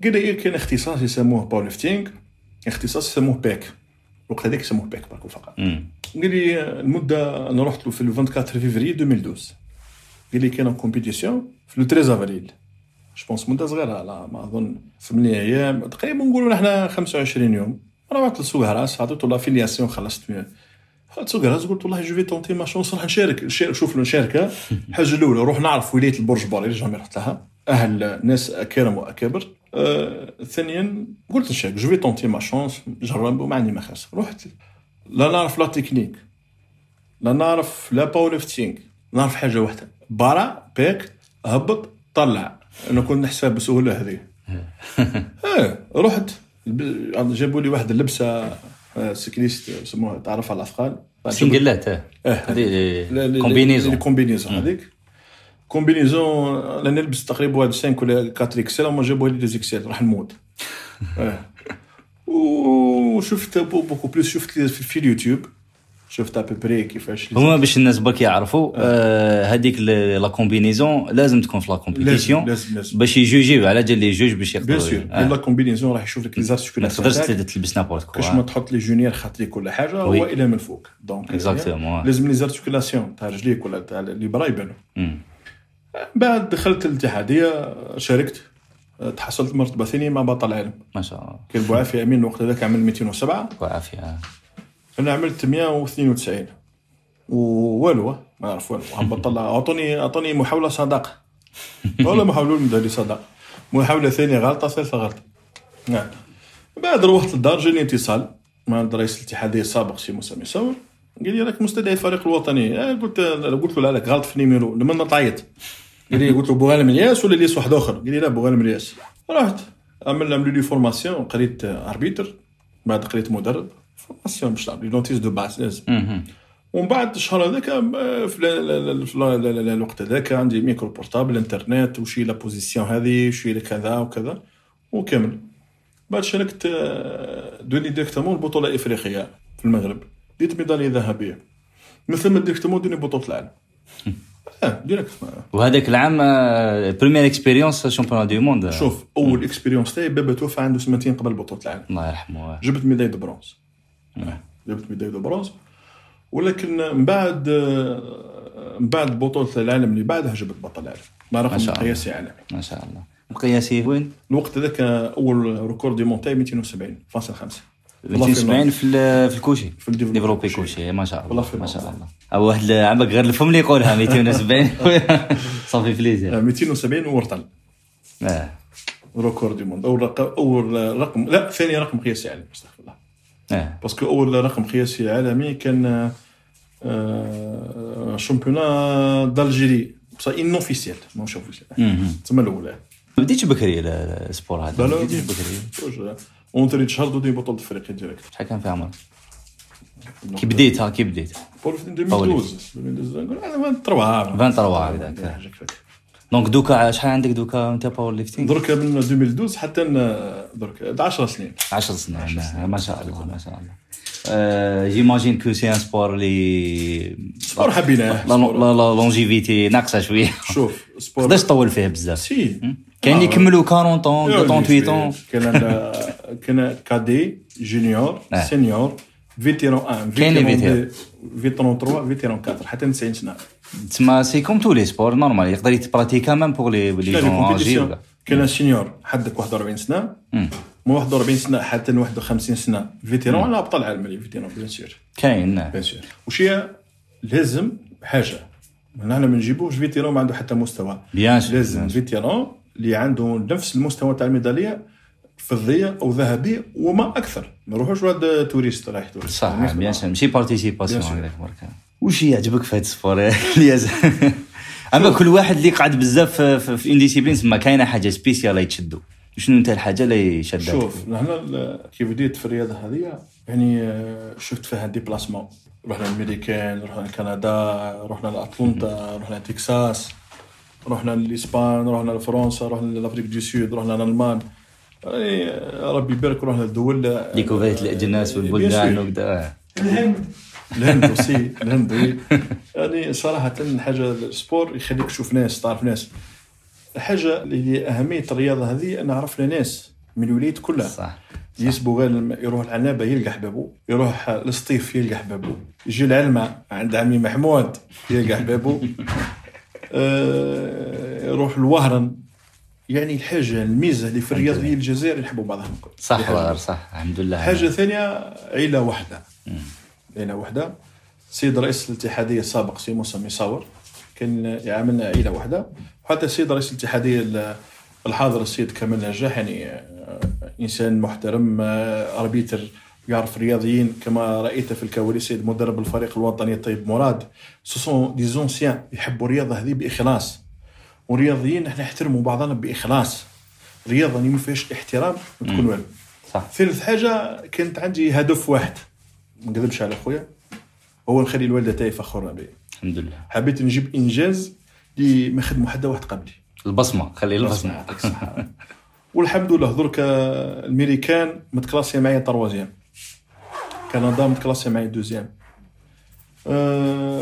قال لي كاين اختصاص يسموه powerlifting اختصاص يسموه باك الوقت هذاك يسموه باك برك فقط. قال لي المدة أنا رحت له في ال 24 فيفري 2012 قال لي كاين compétition في le 13 avril je pense مدة صغيرة لا ما أظن. 8 أيام. تقريبا نقولوا نحن 25 يوم. أنا رحت لسوق هراس عطيته l'affiliation خلصت فيه دخلت سوق هراس قلت والله je vais tenter ma chance راح نشارك نشارك- شوف نشارك الحاجة (laughs) الأولى نروح نعرف ولاية البرج باري jamais رحت لها. أهل ناس أكارم وأكابر. آه، ثانيا قلت نشارك je vais tenter ma chance نجرب وما عندي ما خاسر رحت لا نعرف la technique لا نعرف لا powerlifting نعرف حاجة واحدة. برا باك هبط طلع. أنا كنت نحسب بسهولة هذه. (laughs) إيه رحت. جابوا لي واحد اللبسة آه، cycliste يسموها تعرف على الاثقال سنجلات آه. لا- لا- combinaison هذيك. combinaison أنا نلبس تقريبا واحد 5 ولا 4 XL هما جابوا لي 2 XL راح نموت. (laughs) آه وشفت beau- beaucoup plus شفت في اليوتيوب. شفت à peu près كيفاش هما باش الناس برك يعرفوا آه، هذيك l- la combinaison لازم تكون في la compétition باش يجوجيو على جال لي جوج باش بيان يقدروا سور آه. لا كومبينيزون راح يشوف لك لي ما زارتيكولاسيون تقدرش تاعك. تلبس نابورت كاش ما كوا تحط لي جونيور خاط لي كل حاجة هو. إلى من فوق. دونك اكزاكتومون لازم لي زارتيكولاسيون تاع رجليك ولا تاع لي برا يبانوا. بعد دخلت الاتحادية شاركت تحصلت مرتبة ثانية مع بطل العالم. ما شاء الله. كان بوعافي أمين الوقت هذاك عمل 207 وعافيه أنا عملت 192 ووالو ما نعرف والو. هبط اعطوني أعطوني محاولة صداقة. (laughs) ولا محاولة لي صداقة. محاولة ثانية غلطة ثالثة غلطة. نعم. بعد روحت للدار جاني اتصال مع رئيس الاتحادية السابق سي موسى مصور قال لي راك مستدعي الفريق الوطني. آه، قلت قلت له لا لك غلط في ال numéro. لما تعيط قال لي قلت له بوغالم الياس ولا الياس واحد آخر؟ قال لي لا بوغالم الياس رحت. عمل عملوا لي formation قريت arbitre بعد قريت مدرب. formation باش تعمل notions de base لازم. ومن بعد الشهر هذاك في ال- ال- ال- في ال- ال- ال- الوقت هذاك عندي micro portable انترنت وشي la position هذه وشي كذا وكذا وكمل بعد شاركت دوني directement البطوله الافريقيه في المغرب ديت ميداليه ذهبيه مثل ما directement دوني بطوله العالم آه direct وهذاك العام première expérience champion du monde شوف اول expérience تاعي بابا توفى عنده سنتين قبل بطوله العالم الله يرحمه جبت médaille de bronze جبت médaille de bronze ولكن من بعد من بعد بطولة العالم اللي بعدها جبت بطل العالم. ما رقم شاء الله. قياسي عالمي. ما شاء الله. مقياسي وين؟ الوقت هذاك أول record du monde تاعي 270 فاصل 5 والله في 270 في في ال couché. في ال développé développé couché. ما شاء الله. ما شاء. الله. أو واحد عمك غير الفم اللي يقولها 270 (laughs) صافي plaisir آه، 270 ورطل آه. record du monde أول رقم أول رقم لا ثاني رقم قياسي عالمي أستغفر الله. آه parce que أول رقم قياسي عالمي كان آه، championnat d'Algérie بصح non officiel ماهوش officiel. تسمى الأولى. ما بديتش بكري ال- ال sport هذا. ما بديتش بكري. entraîné تشهر دي بطولة افريقيا direct. شحال كان في عمرك؟ كي بديت ها كي بديت. بول في 2012 2012 نقول أنا 23 23 هكذاك. donc دوكا شحال عندك دوكا انت powerlifting؟ درك من 2012 حتى ن- درك 10 سنين. 10 سنين ما- شاء الله ما شاء الله. j'imagine que c'est un sport اللي sport حبيناه la longévité ناقصة شوية. شوف sport تقدرش تطول فيه بزاف. سي كاين اللي يكملوا 40 طون يا 38 طون كان كان cadet junior. senior vétéran 1 كاين les vétérans 2 vétéran 3 vétéran 4 حتى 90 سنه تسمى c'est comme tous les sports normal يقدر يتبراتيكا même pour les les gens âgés كان senior حدك 41 سنه. من 41 سنه حتى ل 51 سنه vétéran أنا ابطال عالم les vétérans bien sûr كاين نعم. bien sûr وش هي لازم حاجة من هنا ما نجيبوش vétéran ما عنده حتى مستوى bien sûr لازم vétéran اللي عنده نفس المستوى تاع الميدالية فضية أو ذهبية وما أكثر. ما نروحوش واحد touriste رايح touriste. صح bien sûr. ماشي participation. هكذاك برك واش يعجبك في هذا ال sport الياس أما كل واحد اللي قعد بزاف في- une discipline تسمى كاينة حاجة spéciale يتشدوا شنو أنت الحاجة اللي يشدك شوف هنا كيف بديت في الرياضة هذه يعني آه، شفت فيها déplacements رحنا الامريكان رحنا لكندا رحنا لاتلانتا رحنا لتكساس رحنا لإسبان رحنا لفرنسا رحنا l'Afrique du Sud رحنا لألمان. ربي يبارك رحنا لدول ديكوفريت الأجناس والبلدان وكذا. الهند. الهند aussi الهند oui. يعني صراحة حاجة ال sport يخليك تشوف ناس تعرف ناس. الحاجة اللي هي أهمية الرياضة هذه أن عرفنا ناس من الولايات كلها. صح يسبو غير يروح العنابة يلقى حبابو يروح للسطيف يلقى حبابو يجي العلمة عند عمي محمود يلقى حبابو آه، يروح الوهرن يعني الحاجة الميزة اللي في الرياضة هي الجزائر يحبوا بعضهم. صح يحبوا غير صح الحمد لله. حاجة ثانية عيلة واحدة عيلة واحدة سيد رئيس الاتحادية السابق سي موسى مصور كان يعاملنا عيلة واحدة وحتى السيد رئيس الاتحادية ال- الحاضر السيد كمال نجاح يعني آه، إنسان محترم آه، arbitre يعرف الرياضيين. كما رأيت في الكواليس سيد مدرب الفريق الوطني الطيب مراد. ce sont des anciens يحبوا الرياضة هذه بإخلاص. ورياضيين إحنا نحترموا بعضنا بإخلاص. رياضة اللي ما فيهاش احترام تكون والو. صح. ثالث حاجة كانت عندي هدف واحد. ما نكذبش على خويا. هو نخلي الوالدة تاعي فخورة بي. الحمد لله. حبيت نجيب إنجاز اللي ما خدمه حتى واحد قبلي. البصمة خلي البصمة. (laughs) والحمد لله درك الامريكان متكلاسي معايا تروازيام. كندا متكلاسي معايا دوزيام.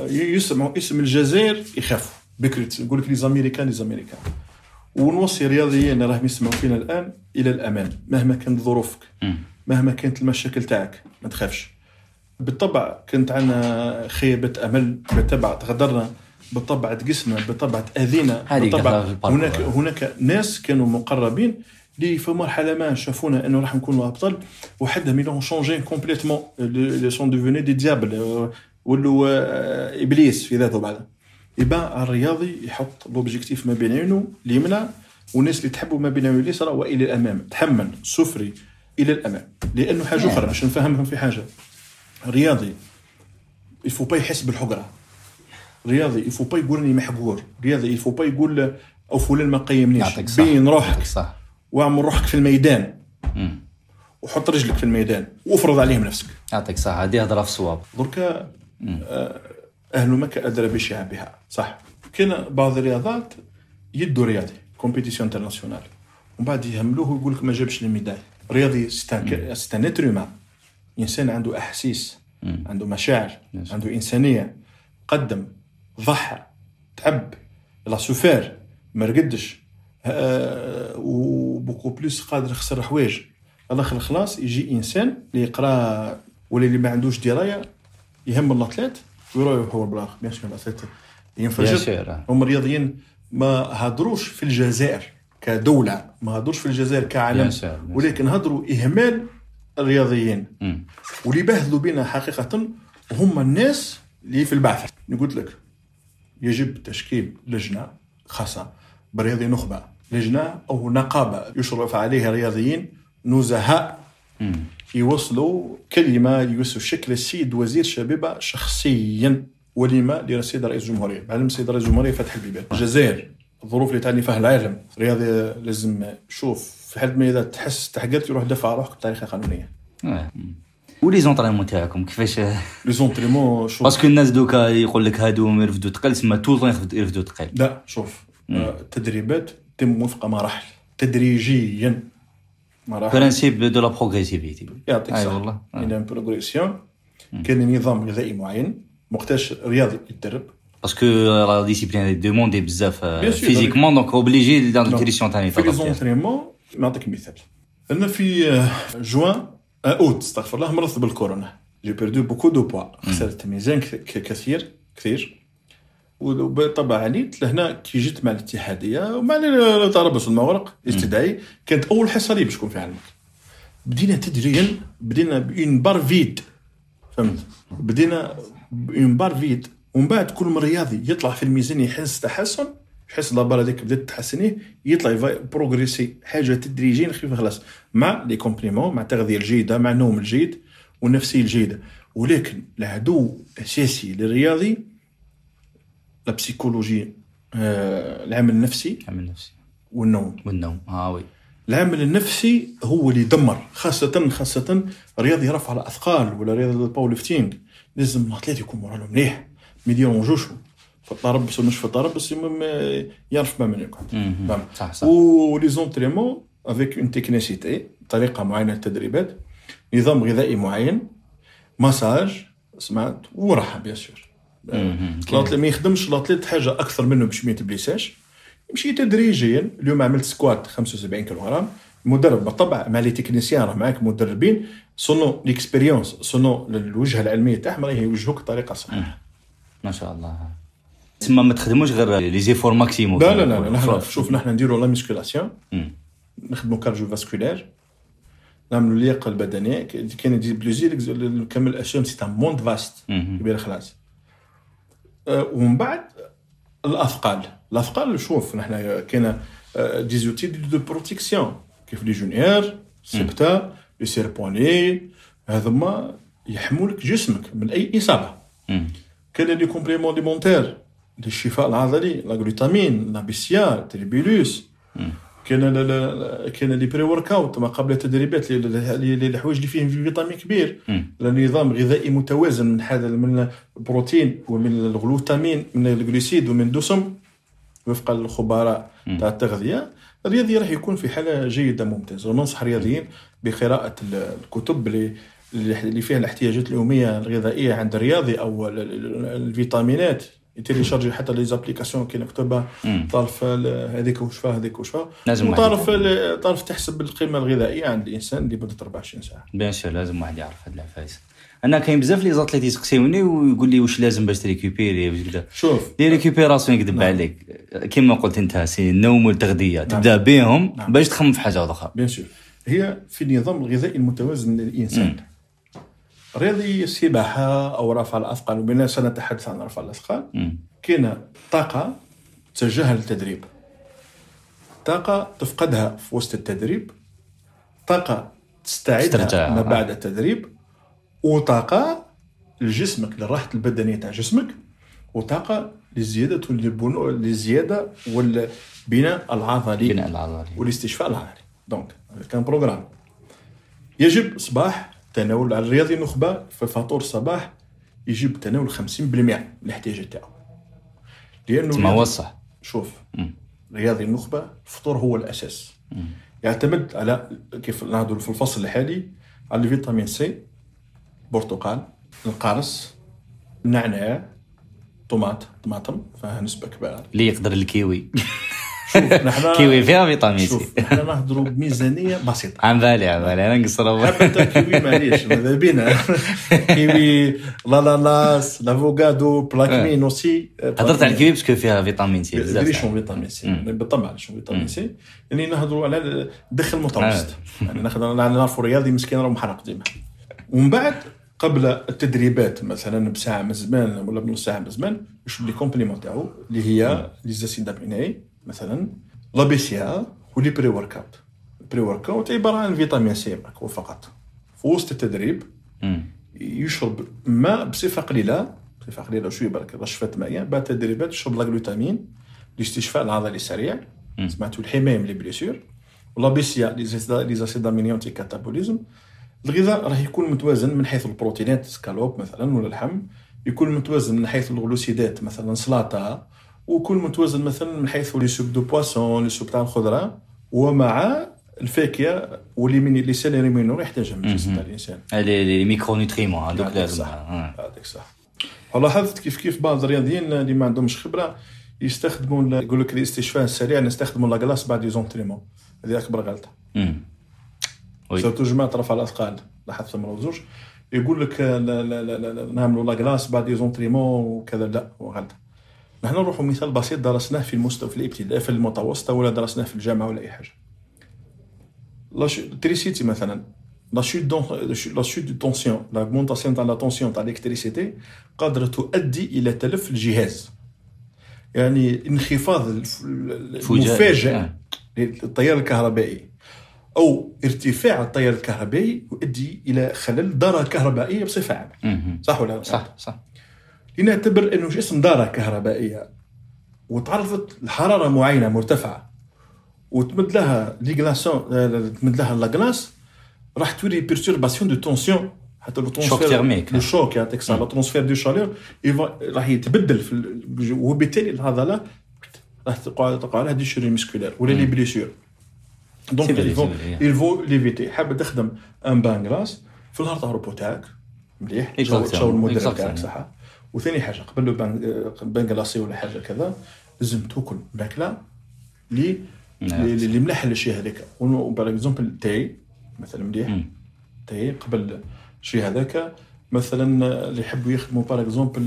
يسمعوا اسم الجزائر يخافوا بكري نقول لك les Américains les Américains ونوصي الرياضيين راهم يسمعوا فينا الآن إلى الأمان مهما كانت ظروفك. مهما كانت المشاكل تاعك ما تخافش. بالطبع كانت عندنا خيبة أمل بالطبع تغدرنا بالطبع تقسنا بالطبع تأذينا هذه بالطبع. هناك هناك ناس كانوا مقربين اللي في مرحلة ما شافونا أنه راح نكونوا أبطال وحدهم ils ont changé complètement ils sont devenus des diables ولوا إبليس في ذاته بعد. يبقى الرياضي يحط l'objectif ما بين عينه اليمنى والناس اللي تحبوا ما بين عينه اليسرى والى الأمام تحمل سفري إلى الأمام لأنه حاجة أخرى باش نفهمهم في حاجة. رياضي يفو با يحس بالحقره رياضي يفو با يقول إني محقور رياضي يفو با يقول أو فلان ما قيمنيش. بين روحك. صح. واعمل روحك في الميدان. مم. وحط رجلك في الميدان. وافرض عليهم نفسك. يعطيك صح هذه هضرة في الصواب. دركا آه، أهل مكة أدرى بشعبها. صح. كاين بعض الرياضات يدو رياضي compétition internationale ومن بعد يهملوه ويقول لك ما جابش ال médaille رياضي c'est un être humain إنسان عنده أحاسيس. عنده مشاعر. عنده إنسانية. قدم ضحى تعب il a souffert ما رقدش. آه، و beaucoup plus قادر يخسر حوايج. الأخر خلاص يجي إنسان اللي يقرأ ولا اللي ما عندوش دراية يهم l'athlète ويروح هو بلاغ bien sûr l'athlète bien ينفجر هم الرياضيين ما هضروش في الجزائر كدولة ما هضروش في الجزائر كعالم. ولكن هضروا إهمال الرياضيين. واللي باهلوا بنا حقيقة هم الناس اللي في البعثة. قلت لك يجب تشكيل لجنة خاصة برياضي نخبة. لجنة أو نقابة يشرف عليها رياضيين نزهاء. يوصلوا كلمة يوصلوا شكل السيد وزير الشبيبه شخصيا ولما للسيد رئيس الجمهورية. معلم السيد رئيس الجمهورية فتح البيبان. الجزائر الظروف اللي تعني فيها العالم. رياضي لازم شوف في حال ما إذا تحس تحقرت يروح على روحك بطريقة قانونية. آه. و les entraînements تاعكم كيفاش؟ les entraînements شوف. parce que الناس دوكا يقول لك هادو يرفدوا تقل تسمى طول يرفدوا تقل. لا شوف آه، التدريبات تتم وفق مراحل. تدريجيا. principe de la progressivité يعطيك اي الصحة والله. la progression كان نظام غذائي معين وقتاش رياضي يتدرب parce que la discipline demandée بزاف physiquement donc obligé la nutrition تاعي في les entraînements نعطيك مثال أنا في جوان اوت استغفر الله مرضت بالكورونا j'ai perdu beaucoup de poids خسرت ميزان كثير كثير وبالطبع عليت لهنا كي جيت مع الاتحادية ومع التربص المغلق الاستدعائي كانت أول حصه لي باش نكون في علمك بدينا تدريجيا بدينا bon barre vide فهمت؟ بدينا bon barre vide ومن بعد كل ما رياضي يطلع في الميزان يحس تحسن يحس la barre هذيك بدات تحسنيه يطلع progresser حاجة تدريجيا خفيفة خلاص مع les compléments مع التغذيه الجيدة مع النوم الجيد والنفسيه الجيدة. ولكن العدو الأساسي للرياضي la psychologie آه العامل النفسي عمل نفسي والنوم والنوم آه oui العامل النفسي هو اللي يدمر خاصة خاصة رياضي رفع الأثقال ولا رياضي ال powerlifting لازم l'athlète يكون مورالو مليح. ما يديرون جوشو في التربص ومش في التربص المهم يعرف ما من يقعد. صح صح. و les entraînements avec une technicité طريقة معينة للتدريبات نظام غذائي معين مساج سمعت وراحة bien sûr مهم. ال athlète ما يخدمش ال athlète حاجة أكثر منه باش ما يتبليساش يمشي تدريجيا. اليوم عملت squat 75 كيلوغرام. مدرب بالطبع مع les techniciens راه معاك مدربين. sinon l'expérience sinon الوجهة العلمية تاعهم راه يوجهوك بطريقة صحيحة. ما شاء الله. تسمى ما تخدموش غير les efforts maximum. لا لا لا, شوف نحن نديروا la musculation مم. نخدموا cardio-vasculaire نعملوا اللياقه البدنيه كاين des plusieurs كامل الاشياء c'est un monde vaste. كبير خلاص. آه، ومن بعد الأثقال. الأثقال شوف نحن كاين آه، des outils de protection كيف les genouillères سبتا les serre-poignets هذوما يحموا لك جسمك من أي إصابة. كاين les compléments alimentaires للشفاء العضلي la glutamine la BCAA tribulus. كاين كاين les pre-workout ما قبل التدريبات الحوايج اللي فيهم فيتامين كبير. نظام غذائي متوازن من هذا من البروتين ومن الغلوتامين من ال glucides ومن الدسم وفق الخبراء تاع التغذية. الرياضي راح يكون في حالة جيدة ممتازة. وننصح الرياضيين بقراءة ال- الكتب اللي اللي فيها الاحتياجات اليومية الغذائية عند الرياضي أو ال- ال- الفيتامينات. يتيليشارجي حتى les applications مم. طرف ال- هذيك وشفاه هذيك وشفاه لازم واحد وطرف ال- طرف تحسب القيمة الغذائية عند الإنسان اللي بدات 24 ساعة. bien sûr لازم واحد يعرف هاد العفايس. أنا كاين بزاف les athlètes يسقسيوني ويقول لي واش لازم باش تريكوبيري باش كذا. شوف. les récupérations يكذب عليك. كيما قلت أنت c'est النوم والتغذية. تبدأ بهم نعم. باش تخمم في حاجة أخرى. bien sûr. هي في النظام الغذائي المتوازن للإنسان. رياضي السباحه أو رفع الأثقال وبنا سنتحدث عن رفع الأثقال. كاين طاقة تجاهل التدريب. طاقة تفقدها في وسط التدريب. طاقة. تستعيدها ما بعد التدريب. وطاقة لجسمك للراحه البدنية تاع جسمك. وطاقة لزيادة والبنو- للزياده والبناء العضلي. بناء العضلي. والاستشفاء العضلي. donc كان programme يجب صباح تناول على الرياضي النخبة في فطور الصباح يجب تناول 50% من الاحتياجات تاعو. لأنه هو الصح شوف مم. رياضي النخبة الفطور هو الأساس. يعتمد على كيف نهضروا في الفصل الحالي على الفيتامين سي برتقال القرص النعناع طماط طماطم فيها نسبة كبيرة. اللي يقدر الكيوي. (laughs) شوف نحن (laughs) كيوي فيها فيتامين سي. شوف نحن نهضروا بميزانيه بسيطة. عن بالي عن بالي. أنا نقصر حتى كيوي معليش ماذا بينا؟ (laughs) كيوي لا لا لاس لافوكادو بلاكمين اوسي هضرت على الكيوي باسكو فيها فيتامين سي بزاف. شنو فيتامين سي. بالطبع شنو فيتامين سي؟ يعني نهضروا على الدخل المتوسط. آه. (laughs) يعني ناخذ نعرفوا رياضي مسكين راه محرق ديما. ومن بعد قبل التدريبات مثلا بساعة من زمان ولا بنص ساعة من زمان يشرب les compléments تاعو اللي هي les acides aminés. مثلا la BCAA و les pre-workout pre-workout عبارة عن فيتامين سي هو فقط. في وسط التدريب. يشرب ماء بصفة قليلة. بصفة قليلة شوية برك رشفه مائيه بعد التدريبات يشرب la glutamine لاستشفاء العضلي السريع. سمعتوا الحمايه من les blessures و la BCAA les acides aminés anti-catabolisme الغذاء راه يكون متوازن من حيث البروتينات سكالوب مثلا ولا اللحم يكون متوازن من حيث الغلوسيدات مثلا سلطة. ويكون متوازن مثلا من حيث les soupes de poisson les soupes تاع الخضرة ومع الفاكهة واللي من les sels minéraux يحتاجها من الجسم تاع الإنسان. les les micronutriments هذوك لازم. يعطيك الصحة. لاحظت كيف كيف بعض الرياضيين اللي ما عندهمش خبرة يستخدموا يقول لك الاستشفاء السريع نستخدموا la glace بعد les entraînements هذه أكبر غلطة. مم. oui. surtout جماعة رفع الأثقال لاحظت مرة زوج يقول لك نعملوا la glace بعد les entraînements وكذا لا هو غلطة. نحن نروحوا مثال بسيط درسناه في المستوى في الإبتدائي في المتوسطة ولا درسناه في الجامعة ولا أي حاجة l'électricité مثلا la chute de tension l'augmentation تاع la tension تاع ال électricité قادره تؤدي إلى تلف الجهاز يعني انخفاض. المفاجئ آه. للتيار الكهربائي أو ارتفاع التيار الكهربائي يؤدي إلى خلل دارة كهربائية بصفة عامة. صح ولا لا؟ صح صح لنعتبر إنه جسم دارة كهربائية؟ وتعرضت لحراره معينة مرتفعة. وتمد لها لي غلاسون تمد لها لا غلاس راح تولي perturbation de tension حتى le transfert thermique. le choc يعطيك صح le transfert de chaleur راح يتبدل في ال- وبالتالي العضله راح تقع تقع عليها des déchirures musculaires ولا les blessures donc il faut l'éviter. حاب تخدم un bain glacé في النهار تاع ال repos تاعك مليح تشاور المدرب. تاعك صح وثاني حاجة قبل bain glacé ولا حاجة كذا لازم تاكل ماكلة اللي نعم. اللي اللي ملاح الشيء هذاك. par exemple تاي مثلا مليح. تاي قبل الشيء هذاك. مثلا اللي يحبوا يخدموا par exemple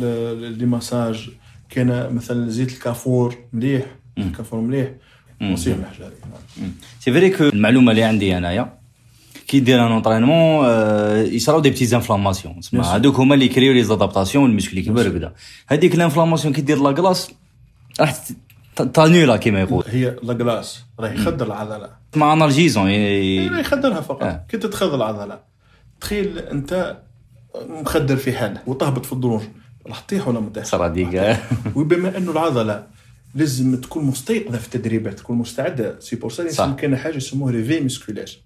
les massages كان مثلا زيت الكافور مليح. الكافور مليح. نصيح من الحاجة هذيك c'est vrai que المعلومة اللي عندي أنايا كي دير un entraînement يصراو des petites inflammations تسمى. هذوك هما اللي يكريو les adaptations والمشكل يكبر وكذا هذيك ال inflammation كي دير la glace راح تانيولا كيما يقول هي la glace راه يخدر العضله مع analgésiant لا يخدرها فقط. كي تتخذ العضله تخيل انت مخدر في حاله وتهبط في الدروج راح تطيح ولا ما تطيحش وبما انه العضله لازم تكون مستيقظه في التدريبات تكون مستعده c'est pour ça كاين حاجة يسموها réveil musculaire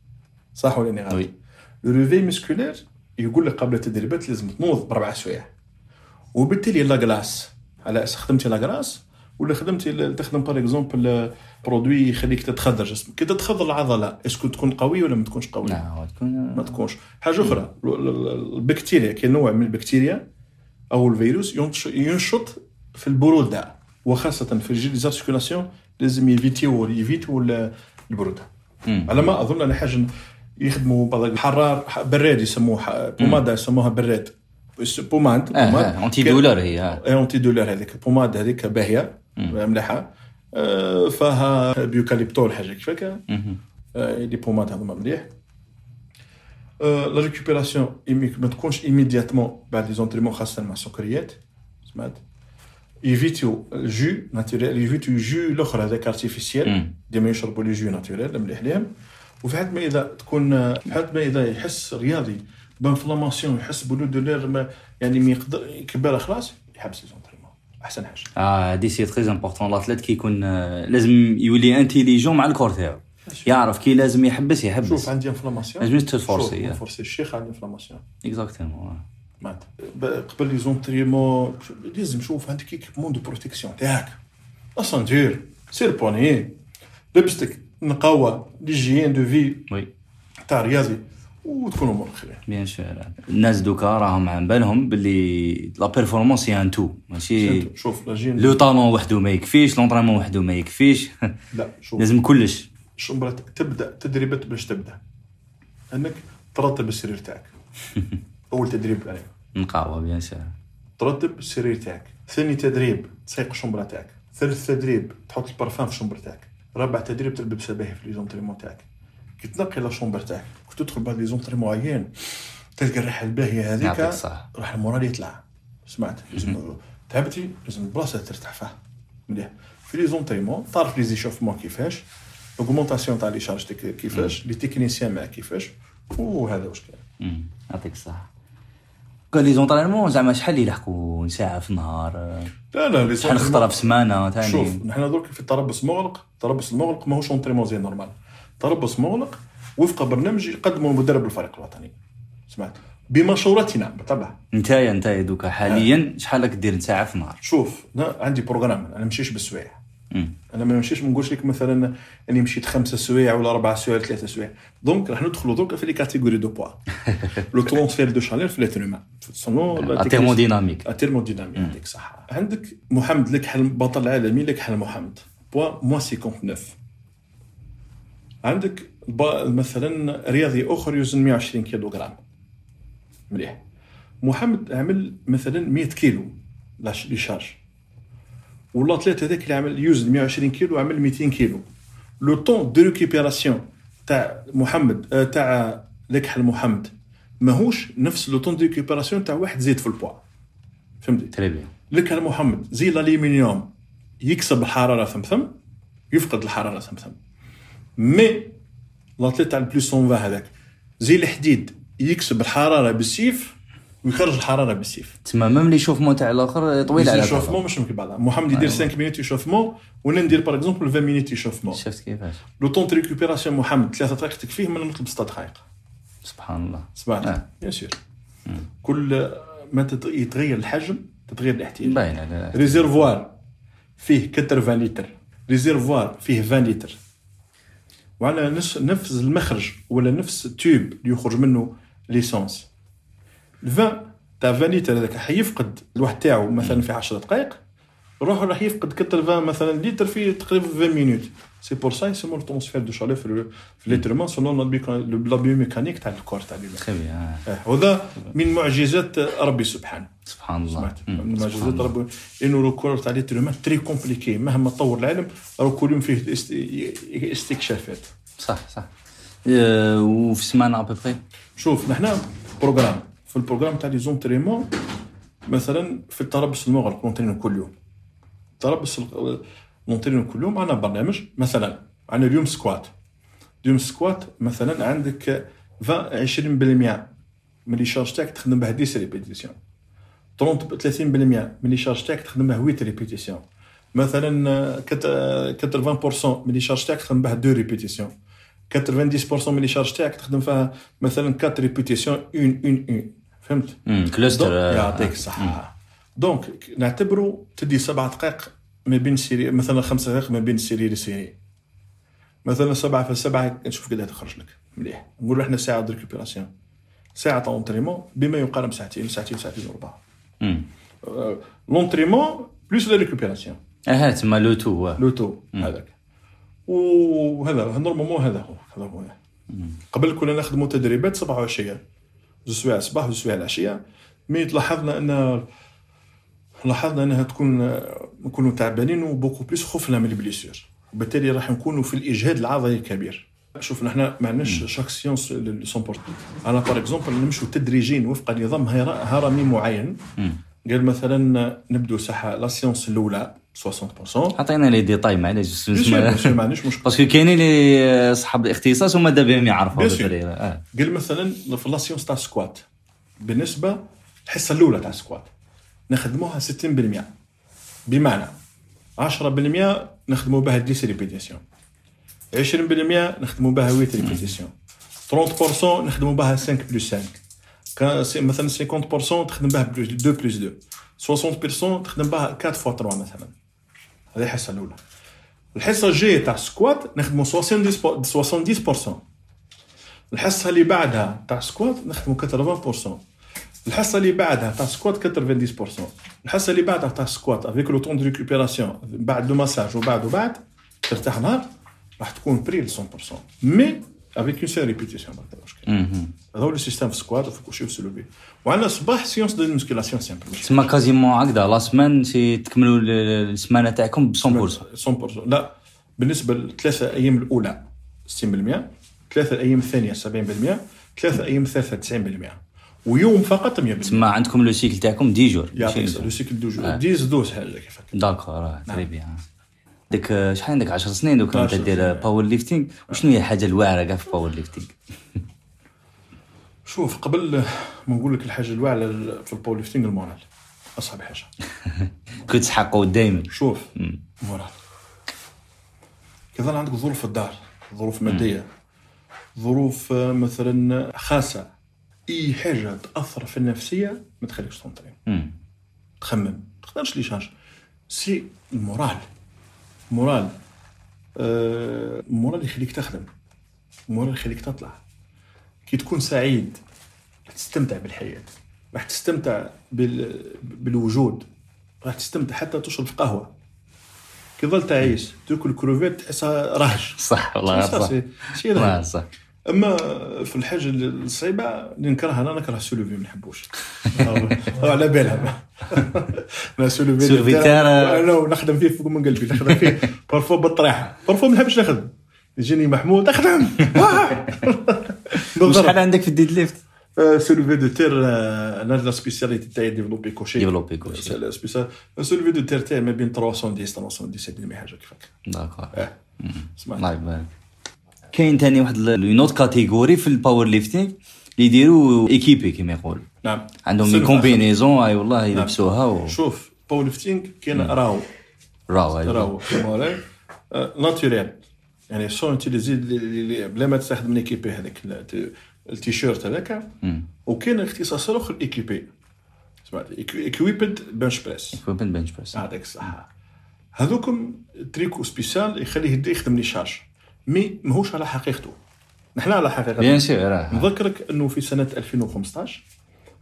صح ولا إني غلط؟ oui. le réveil musculaire يقول لك قبل التدريبات لازم تنوض بأربع سوايع وبالتالي la glace على أساس خدمتي la glace ولا خدمتي تخدم par exemple produit يخليك تتخدر جسمك كي تتخدر العضلة est-ce que تكون قوي ولا ما تكونش قوي نعم تكون ما تكونش حاجة أخرى ال- ال- البكتيريا كاين نوع من البكتيريا أو الفيروس ينش- ينشط في البرودة وخاصة في ال gel des articulations لازم يفيتيو يفيتو ال- البرودة. على ما أظن أنا حاجة يخدموا حرار براد يسموه pommade يسموها براد pommade pommade. آه anti-douleur هي آه. اي anti-douleur هذيك ال pommade هذيك باهية مليحه آه، فيها ب eucalyptol حاجة كيف هكا. آه، les pommades هذوما مليح. la récupération ما تكونش immédiatement بعد les entraînements خاصة مع السكريات. سمعت؟ ايفيتيو ال jus naturel ايفيتيو jus الآخر هذاك artificiel. ديما يشربوا les jus naturels مليح ليهم. وفي حد ما إذا تكون في حد ما إذا يحس رياضي ب inflammation يحس ب le douleur ما يعني ما يقدر كبار خلاص يحبس لي أحسن حاجة. آه دي c'est très important l'athlète كي يكون آه، لازم يولي intelligent مع ال corps تاعو يعرف كي لازم يحبس شوف يحبس عندي inflammation لازم تفورسي شوف فورسي الشيخ عندي inflammation exactement معناتها قبل les entraînements لازم نشوف عندك équipement de protection تاعك. ceinture serre-poignet لبستك نقاوه l'hygiène de vie تاع رياضي وتكون امورك خير bien sûr الناس دوكا راهم عن بالهم باللي la performance هي un tout ماشي شوف le talent وحده ما يكفيش l'entraînement وحده ما يكفيش لا شوف لازم كلش الشمبرة تبدا تدريبات باش تبدا انك ترتب السرير تاعك اول تدريب عليه نقاوه bien sûr ترتب السرير تاعك ثاني تدريب تسيق الشمبرة تاعك ثالث تدريب تحط البارفان في الشمبرة تاعك رابع تدريب تلبس باهي في les entraînements تاعك. كي تنقي la chambre تاعك كي تدخل بعد les entraînements عيان تلقى الريحة الباهية هذيك راح ال moral يطلع. سمعت؟ لازم تعبتي لازم البلاصة ترتاح فيها. مليح. في les entraînements تعرف les échauffements كيفاش augmentation تاع les charges كيفاش les techniciens معاك كيفاش وهذا واش كاين. يعطيك الصح قال les entraînements زعما شحال يلحقوا ساعه في النهار؟ لا لا شحال خطره في سمانة ثاني شوف نحن درك في التربص مغلق التربص المغلق ماهوش entraînement زي normal تربص مغلق وفق برنامج يقدمه مدرب الفريق الوطني. سمعت؟ بمشورتنا بالطبع نتايا نتايا دوكا. حاليا شحال راك دير ساعه في النهار؟ شوف أنا عندي programme أنا نمشيش بالسوايع. أنا ما نمشيش ما نقولش لك مثلا أني مشيت خمسة سوايع ولا أربعة سوايع ولا ثلاثة سوايع. donc راح ندخلوا درك في les catégories de poids. le transfert de chaleur في l'être humain ال thermodynamique ال thermodynamique يعطيك الصحه عندك محمد لكحل بطل العالمي لكحل محمد. poids moins 59 عندك مثلا رياضي آخر يوزن 120 كيلو غرام مليح. محمد عمل مثلا 100 كيلو les charges ولا ثلاثة هذاك اللي عمل يوزن 120 كيلو عمل 200 كيلو le temps de récupération تاع محمد تاع لكحل محمد ماهوش نفس le temps de récupération تاع واحد زيد في البوا فهمتي très bien لك محمد زي الالومنيوم يكسب الحرارة ثمثم يفقد الحرارة ثمثم mais l'athlète تاع ال plus 120 هذاك. زي الحديد يكسب الحرارة بالسيف ويخرج الحرارة بالسيف. تما même l'échauffement تاع الآخر طويل على l'échauffement مش ممكن بعضها محمد يدير 5 minutes échauffement وأنا ندير par exemple 20 minutes échauffement شفت كيفاش؟ le temps récupération محمد ثلاثة دقائق تكفيه من نطلب 6 دقائق. سبحان الله. آه. bien sûr كل ما يتغير الحجم تتغير الاحتياج. باين على réservoir فيه 80 لتر. réservoir فيه 20 لتر. وعلى نفس المخرج ولا نفس ال tube اللي يخرج منه l'essence ال vanne تاع 20 لتر هذاك حيفقد الواحد تاعو مثلا في 10 دقائق روح راح يفقد 80 مثلا لتر في تقريبا 20 minutes c'est pour ça يسموه ال transfert de chaleur في في l'être humain selon la biomécanique تاع ال corps تاع الانسان وهذا من معجزات ربي سبحانه. سبحان الله. من معجزات. ربي. إنه le corps تاع l'être humain très compliqué مهما تطور العالم راه كل يوم فيه است- استكشافات. صح صح. وفي سمانه à peu près شوف نحن programme في ال programme تاع les entraînements مثلا في التربص المغلق نونترينو كل يوم. التربص ال- نونترينو كل يوم عندنا برنامج مثلا عندنا اليوم squat. اليوم squat مثلا عندك 20 20% من les charges تاعك تخدم به 10 répétitions. 30 30% من les charges تاعك تخدم به 8 répétitions. مثلا آه، كت- آه، 80% من les charges تاعك تخدم به 2 répétitions. 90% من les charges تاعك تخدم فيها مثلا 4 répétitions 1 1 1 فهمت؟ كلوستر donc- آه، يعطيك الصحة. donc نعتبروا تدي سبع دقائق ما بين série مثلا خمس دقائق ما بين série ل série. مثلا سبعة في سبعة نشوف قد تخرج لك مليح. نقولوا إحنا ساعة de récupération ساعة تاع entraînement بما يقارب ساعتين ساعتين ساعتين وربع. l'entraînement plus la récupération آه تما le tout. le tout هذاك. وهذا normalement هذا هو هذا هو. قبل كنا نخدموا تدريبات صباح وعشيه زوج سوايع الصباح وزوج سوايع العشية mais لاحظنا أن لاحظنا أنها تكون نكونوا تعبانين و beaucoup plus خوفنا من ال blessures وبالتالي راح نكونوا في الإجهاد العضلي الكبير. شوف نحن ما عندناش chaque séance cent أنا par exemple نمشوا تدريجيا وفق نظام هرمي معين. قال مثلا نبدو ساحه la séance الأولى. 60% عطينا les détails معليش parce que كاينين اللي اصحاب الاختصاص هما دابا يعرفوا. بالطريقة آه. قال مثلا في la séance تاع ال squat بالنسبة الحصة الأولى تاع ال squat نخدموها 60% بمعنى 10% نخدموا بها 10 répétitions. 20% نخدموا بها 8 répétitions. 30% نخدموا بها 5 plus 5 كان سي- مثلا 50% تخدم بها 2 plus 2 60% تخدم بها 4 fois 3 مثلا. هذه الحصة الأولى. الحصة الجاية تاع ال squat نخدموا 70% 70% الحصة اللي بعدها تاع squat نخدموا 80% الحصة اللي بعدها تاع squat 90% الحصة اللي بعدها تاع squat avec le temps de récupération بعد le massage وبعد وبعد ترتاح نهار راح تكون prêt 100% mais avec une seule répétition ما مشكل هذا هو ال système في squat وفي كلشي في soulevé وعندنا صباح séance de musculation simple تسمى quasiment هكذا la semaine c'est تكملوا السمانه تاعكم ب 100% 100% لا بالنسبة للثلاثه أيام الاولى 60% ثلاثة الأيام الثانية 70% ثلاثة أيام الثالثه 90% ويوم فقط 100% تسمى عندكم le cycle تاعكم dix jours يعطيك le cycle de jours dix douze حاجة كيفاش d'accord très bien ديك شحال عندك 10 سنين دوك انت دير powerlifting وشنو هي الحاجة الواعرة كاع في powerlifting (laughs) شوف قبل ما نقول لك الحاجة الواعرة في ال powerlifting ال moral. أصعب حاجة. (laughs) كنت تحققوا دائما شوف moral كيظل عندك ظروف في الدار ظروف مادية ظروف مثلا خاصة. أي حاجة تأثر في النفسية ما تخليكش تنطرين تخمم. ما تقدرش les charges c'est ال moral. moral آه moral يخليك تخدم. مورال يخليك تطلع. كي تكون سعيد تستمتع بالحياة. راح تستمتع بال... بالوجود. راح تستمتع حتى تشرب قهوة. كي ظل تعيش تاكل كروفيت تحسها رهج صح والله صح. صح, صح. أما في الحاجة الصعيبة اللي نكرهها أنا نكره soulevé ما نحبوش. (laughs) على بالها. (laughs) أنا soulevé أنا نخدم فيه فوق من قلبي نخدم فيه parfois بالطريحة. parfois ما نحبش نخدم. يجيني محمود أخدم. (laughs) شحال عندك في ال deadlift؟ soulevé de terre أنا la spécialité تاعي développé couché. développé couché. soulevé de terre تاعي ما بين 310 317 حاجة كيفاك d'accord. الله يبارك. كاين ثاني واحد une autre catégorie في ال powerlifting اللي يديروا équipé كما يقول نعم. عندهم combinaison أي والله يلبسوها و... شوف powerlifting كاين raw. raw raw naturel يعني sans utiliser بلا ما تستخدم l'équipé هذاك التيشيرت هذاك. وكاين اختصاص آخر équipé equipped bench press equipped bench press هذاك صح. هذوكم tricot spécial يخليه يخدم les charges. mais ماهوش على حقيقته. نحن على حقيقته bien sûr نذكرك أنه في سنة 2015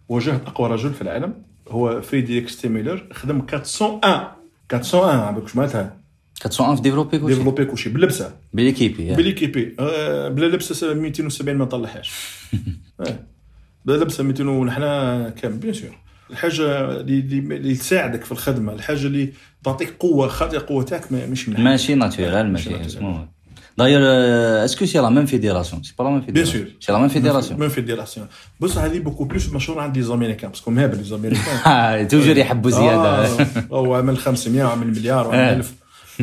واجهت أقوى رجل في العالم هو فريدريك ستيميلر خدم 401 401 عندك شو معناتها؟ 401 في développé couché. développé couché باللبسه بال équipé بال équipé آه بلا لبسة 270 ما طلعهاش (laughs) بلا لبسة 200 ونحن quand même bien sûr الحاجة اللي اللي تساعدك في الخدمة الحاجة اللي تعطيك قوة خاطئة قوه تاعك ماشي ماشي naturel ماشي Est-ce que c'est la même fédération? C'est pas la même fédération. Bien sûr. C'est la même fédération. Même fédération. بص هذه beaucoup plus مشهور عند les Américains parce que مهابل les Américains toujours يحبوا زياده هو عمل 500 وعمل مليار وعمل 1000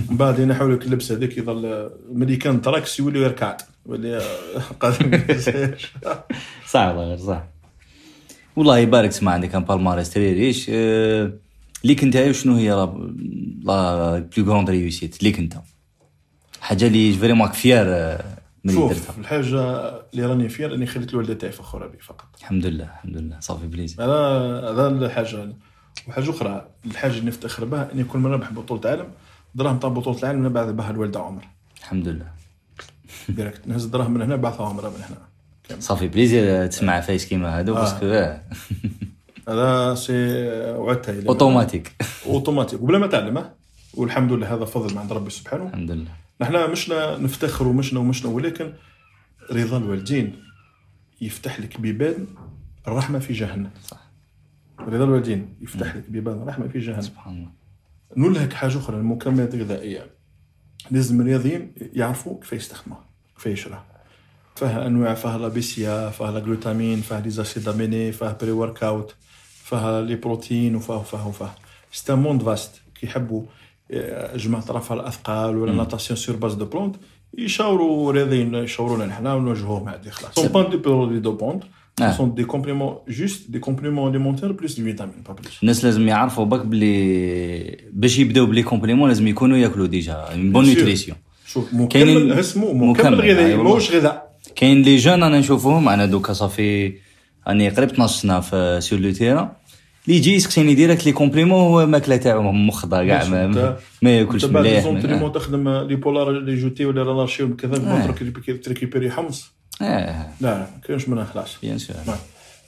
من بعد ينحوا لك اللبس هذاك يظل ملي كان تراكس يولي يركع يولي صح والله صح والله يبارك تسمع عندك un palmarès très riche ليك انت شنو هي لا plus grande réussite ليك انت حاجة اللي vraiment fier من شوف الحاجة اللي راني fier إني خليت الوالده تاعي فخوره بي فقط. الحمد لله الحمد لله. ça fait plaisir. هذا هذا الحاجة وحاجة أخرى. الحاجة اللي نفتخر بها إني كل مرة نربح بطولة عالم دراهم تاع بطولة العالم نبعث بها الوالده عمرة. الحمد لله. directe نهز الدراهم من هنا بعثها عمره من هنا. ça fait plaisir تسمع فايس كيما هادو parce que هذا c'est وعدتها automatique automatique وبلا ما تعلم والحمد لله هذا فضل من عند ربي سبحانه. الحمد لله. نحنا مشنا نفتخر ومشنا ومشنا ولكن رضا الوالدين يفتح لك بيبان الرحمة في جهنم. صح. رضا الوالدين يفتح لك بيبان الرحمة في جهنم. سبحان الله. نلهك حاجة أخرى المكملات الغذائية. لازم الرياضيين يعرفوا كيف يستخدموها كيف يشرها فيها أنواع فيها les BCAA فيها الجلوتامين فيها les acides aminés فيها pre workout فيها les protéines وفيها وفيها وفيها. c'est un monde vaste كيحبوا جماعة رفع الأثقال ولا natation sur base de plantes يشاوروا رياضيين يشاورونا نحنا ونوجهوهم عادي خلاص. sont pas des produits dopants sont des compléments juste des compléments alimentaires plus des vitamines pas plus الناس لازم يعرفوا برك بلي باش يبداو ب les compléments لازم يكونوا ياكلوا déjà bonne nutrition شوف مكمل اسمه مكمل غذائي ماهوش غذاء. كاين les gens أنا نشوفوهم أنا دوكا صافي أني قريب 12 سنه في sur le terrain اللي يجي يسقسيني direct les compléments هو الماكلة تاعو مخضه كاع ما, ما ياكلش مليح. انت تخدم l'épaulé jeté ولا l'arraché وكذا ت récupérer حمص. آه. لا ما كاينش منها خلاص bien sûr.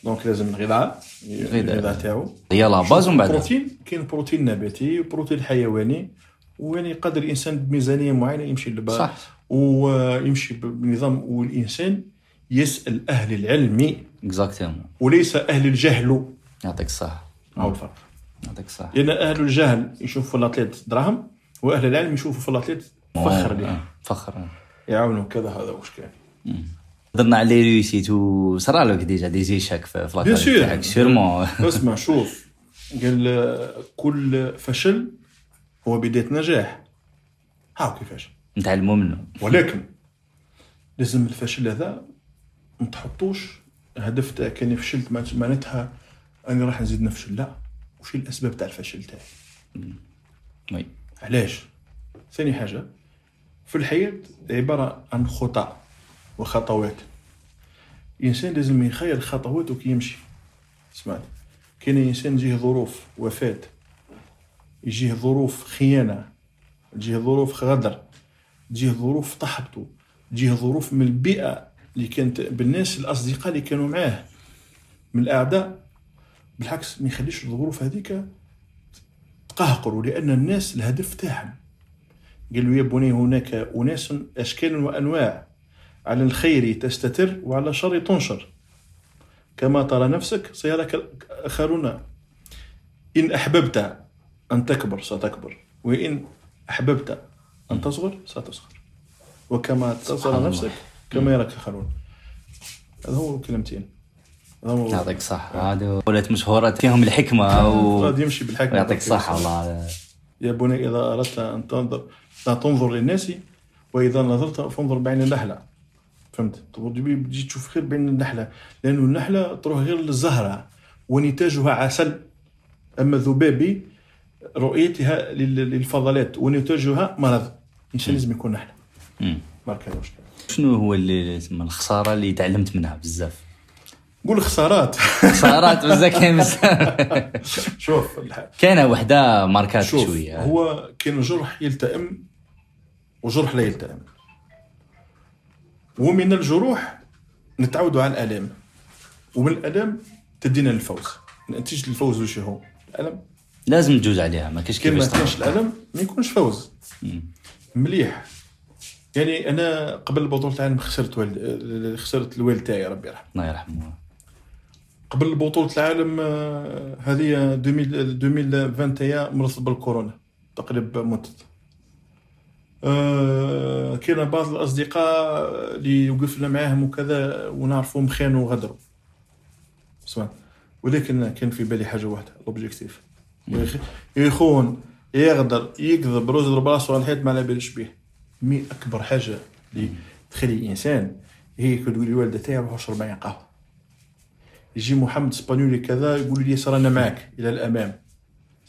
donc لازم الغذاء الغذاء. تاعو. هي la base ومن بعد. البروتين كاين بروتين نباتي وبروتين حيواني ويعني يقدر الإنسان بميزانية معينة يمشي للبا صح. ويمشي بنظام والإنسان يسأل أهل العلم. exactement وليس أهل الجهل. يعطيك الصحة. هو الفرق يعطيك الصحة. لأن أهل الجهل يشوفوا في ال athlète دراهم وأهل العلم يشوفوا في ال athlète فخر آه، ليه فخر يعاونوا كذا هذا واش كان هضرنا على les réussites وصرا لك déjà des échecs في parcours. تاعك؟ sûrement (laughs) اسمع شوف. قال آه، كل فشل هو بداية نجاح. هاو كيفاش نتعلموا منه ولكن لازم الفشل هذا ما تحطوش هدف تاعك اني فشلت معنات- معناتها أنا راح نزيد نفشل لا. وش الأسباب تاع الفشل تاعي؟ وي. علاش؟ ثاني حاجة في الحياة عبارة عن خطى وخطوات. الإنسان لازم يخير خطواته كي يمشي. سمعت كاين انسان تجيه ظروف وفاة يجيه ظروف خيانة تجيه ظروف غدر تجيه ظروف طحبته تجيه ظروف من البيئة اللي كانت بالناس الأصدقاء اللي كانوا معاه من الأعداء. بالعكس ما يخليش الظروف هذيك تقهقروا لأن الناس الهدف تاعهم. قالوا يا بني هناك أناس أشكال وأنواع. على الخير تستتر وعلى الشر تنشر. كما ترى نفسك سيراك آخرون. إن أحببت أن تكبر ستكبر وإن أحببت أن تصغر ستصغر. وكما تصغر. نفسك كما يراك آخرون. هذا هو كلمتين. يعطيك الصحة. هادو ولات مشهوره فيهم الحكمة و... غادي يمشي بالحكمة. ويعطيك الصحة والله. يا بني إذا أردت أن تنظر لا تنظر للناس وإذا نظرت فانظر بعين النحلة. فهمت؟ تجي تجي تشوف خير بعين النحلة. لأنه النحلة تروح غير للزهرة ونتاجها عسل. أما الذبابي رؤيتها لل- للفضلات ونتاجها مرض. الإنسان لازم يكون نحلة. واش كان. شنو هو اللي تسمى الخسارة اللي تعلمت منها بزاف؟ قول خسارات. خسارات بزاف كاين (laughs) بزاف. شوف كاينة وحدة ماركات شوف شوية. هو كاين جرح يلتئم وجرح لا يلتئم. ومن الجروح نتعودوا على الالام ومن الالام تدينا للفوز. نتيجة الفوز وش هو؟ الألم. لازم تجوز عليها ما كاينش كي ما كيفاش كانش الألم ما يكونش فوز. مم. مليح. يعني أنا قبل بطوله العالم خسرت والد خسرت الوالد تاعي ربي يرحمه. الله يرحمه. قبل بطولة العالم آه، هذه 2000 2021 مرضت بالكورونا تقريبا متت. آه، كاين بعض الأصدقاء اللي وقفنا معاهم وكذا ونعرفهم خانوا وغدروا. سمعت؟ ولكن كان في بالي حاجة واحدة ال objectif يخون يغدر يكذب روز يضرب على الحيط ما على بالش بيه. mais أكبر حاجة اللي تخلي الإنسان هي كي تقول لي تاعي روح اشرب معايا قهوة يجي محمد اسبانيولي كذا يقول لي ياسر أنا معك إلى الأمام.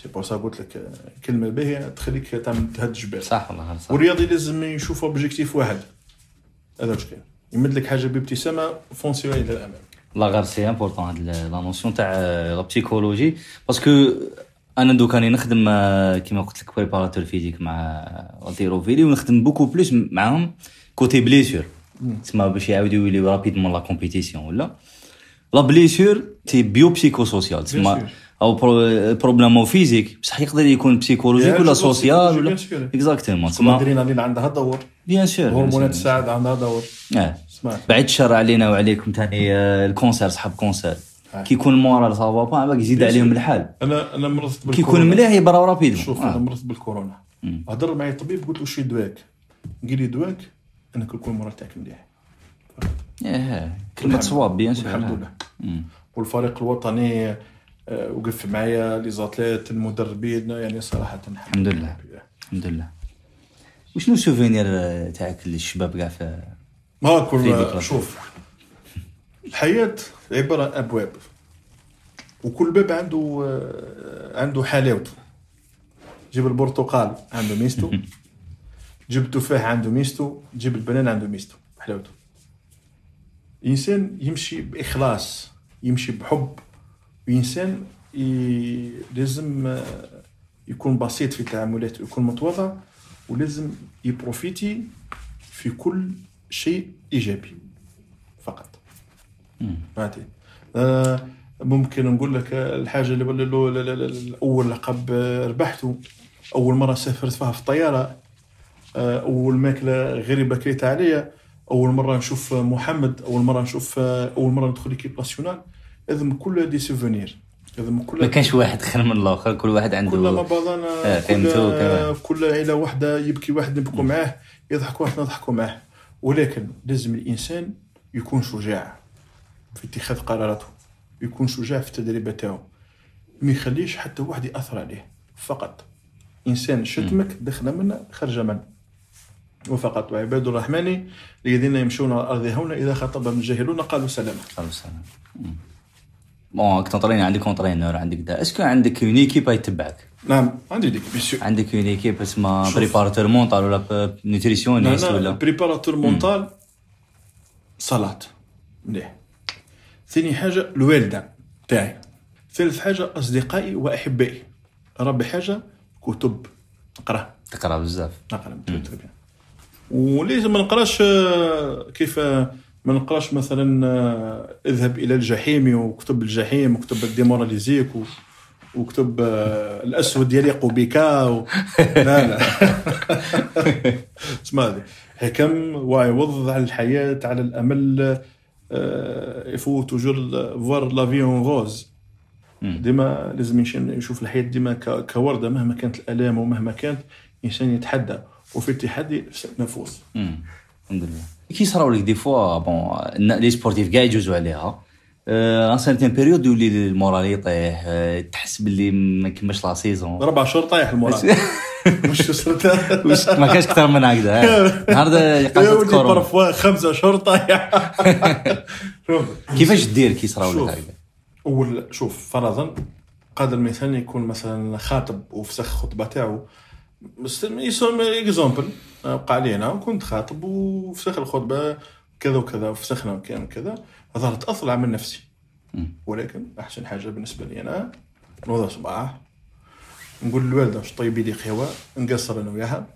c'est pour ça قلت لك كلمة باهية تخليك تعمل تهد جبال صح والله صح. والرياضي لازم يشوف objectif واحد. هذا واش كاين. يمد لك حاجة بابتسامة foncez إلى الأمام. لا غير c'est important هاد la notion تاع la psychologie parce que أنا دوك راني نخدم آه، كيما قلت لك préparateur physique مع التيروفيلي ونخدم beaucoup plus معاهم côté blessures تسمى باش يعاودوا يوليو rapidement la compétition ولا؟ la blessure c'est bio psycho social تسمى. أو problème physique بصح يقدر يكون psychologique ولا social ولا exactement تسمى الادرينالين عندها دور bien sûr هرمونات السعاده عندها دور آه بعد الشر علينا وعليكم تاني آه، ال cancer صحاب cancer. آه. كي يكون ال moral ça va pas يزيد عليهم. الحال. أنا أنا مرضت كي يكون بالكورونا. مليح يبراو rapidement. شوف أنا مرضت بالكورونا. هضر معايا الطبيب قلت له شي دواك. قال لي دواك أنك يكون ال moral تاعك مليح. إيه كلمة صواب bien sûr الحمد لله. مم. والفريق الوطني آه، وقف معايا les athlètes المدربين يعني صراحة الحمد لله. الحمد لله. وشنو ال souvenir تاعك للشباب كاع في ما كل. شوف الحياة عبارة عن أبواب وكل باب عنده آه، عنده حلاوته. جيب البرتقال عنده ميزته (laughs) جيب التفاح عنده ميزته جيب البنان عنده ميزته حلاوته. الانسان يمشي بإخلاص يمشي بحب وإنسان. لازم آه، يكون بسيط في تعاملاته يكون متواضع ولازم يبروفيتي في كل شيء إيجابي فقط. فهمتي؟ آه ممكن نقول لك الحاجة اللي أول لقب آه، ربحته. أول مرة سافرت فيها في الطيارة أول ماكلة غريبة كليتها عليا. أول مرة نشوف محمد أول مرة نشوف أول مرة ندخل ليكيب ناسيونال هذم كلها دي سوفونير هذم ما كلها كانش واحد خير من الآخر كل واحد كل عنده ما بعضنا آه،. كل, كل عيلة واحدة يبكي واحد نبكوا معاه يضحك واحد نضحكوا معاه. ولكن لازم الإنسان يكون شجاع في اتخاذ قراراته يكون شجاع في التدريبات تاعو. ما يخليش حتى واحد يأثر عليه فقط. إنسان شتمك دخل منا خرج منه. وفقط. وعباد الرحمن الذين يمشون على الأرض هونا إذا خاطبهم الجاهلون قالوا سلاما. خلاص سلام bon راك ت entraîner عندك un entraîneur عندك دا. est-ce que عندك une équipe يتبعك؟ نعم عندي ديك بيسيو عندك une équipe اسمها. préparateur mental ولا nutritionniste أنا ولا؟ préparateur mental صلاة. مليح ثاني حاجة الوالدة تاعي ثالث حاجة أصدقائي وأحبائي. رابع حاجة كتب. نقرا تقرأ بزاف. نقرأ bien. ولازم ما نقراش آه، كيف آه، ما نقراش مثلا آه، اذهب إلى الجحيم وكتب الجحيم وكتب ال démoralisé وكتب الأسود يليق بك و... لا لا. (laughs) اسمع هذه. حكم ويوضع على الحياة على الأمل il faut toujours voir la vie en rose مم. ديما لازم يشوف الحياة ديما كوردة مهما كانت الآلام ومهما كانت الإنسان يتحدى. وفي التحدي نفوس. الحمد لله. كي صراو لك des fois bon les sportifs كاع يجوزوا عليها. une certaine période يولي ال moral يطيح آه، تحس باللي ما كملش la saison ربع شهور طايح ال moral. (laughs) مش واش ما كانش أكثر من هكذا؟ النهارده (laughs) يا قصه كورونا. parfois خمسة شهور طايح. (laughs) كيفاش دير كي صراو لك. هكذا؟ أول شوف فرضا قادر مثلا يكون مثلا خاطب وفسخ خطبة تاعو بس يسمى exemple وقع لي أنا كنت خاطب وفسخ الخطبة كذا وكذا وفسخنا وكان كذا. تاثر على من نفسي. ولكن أحسن حاجة بالنسبة لي أنا نوضع صباح نقول للوالدة واش طيبي لي قهوه نقصر أنا وياها.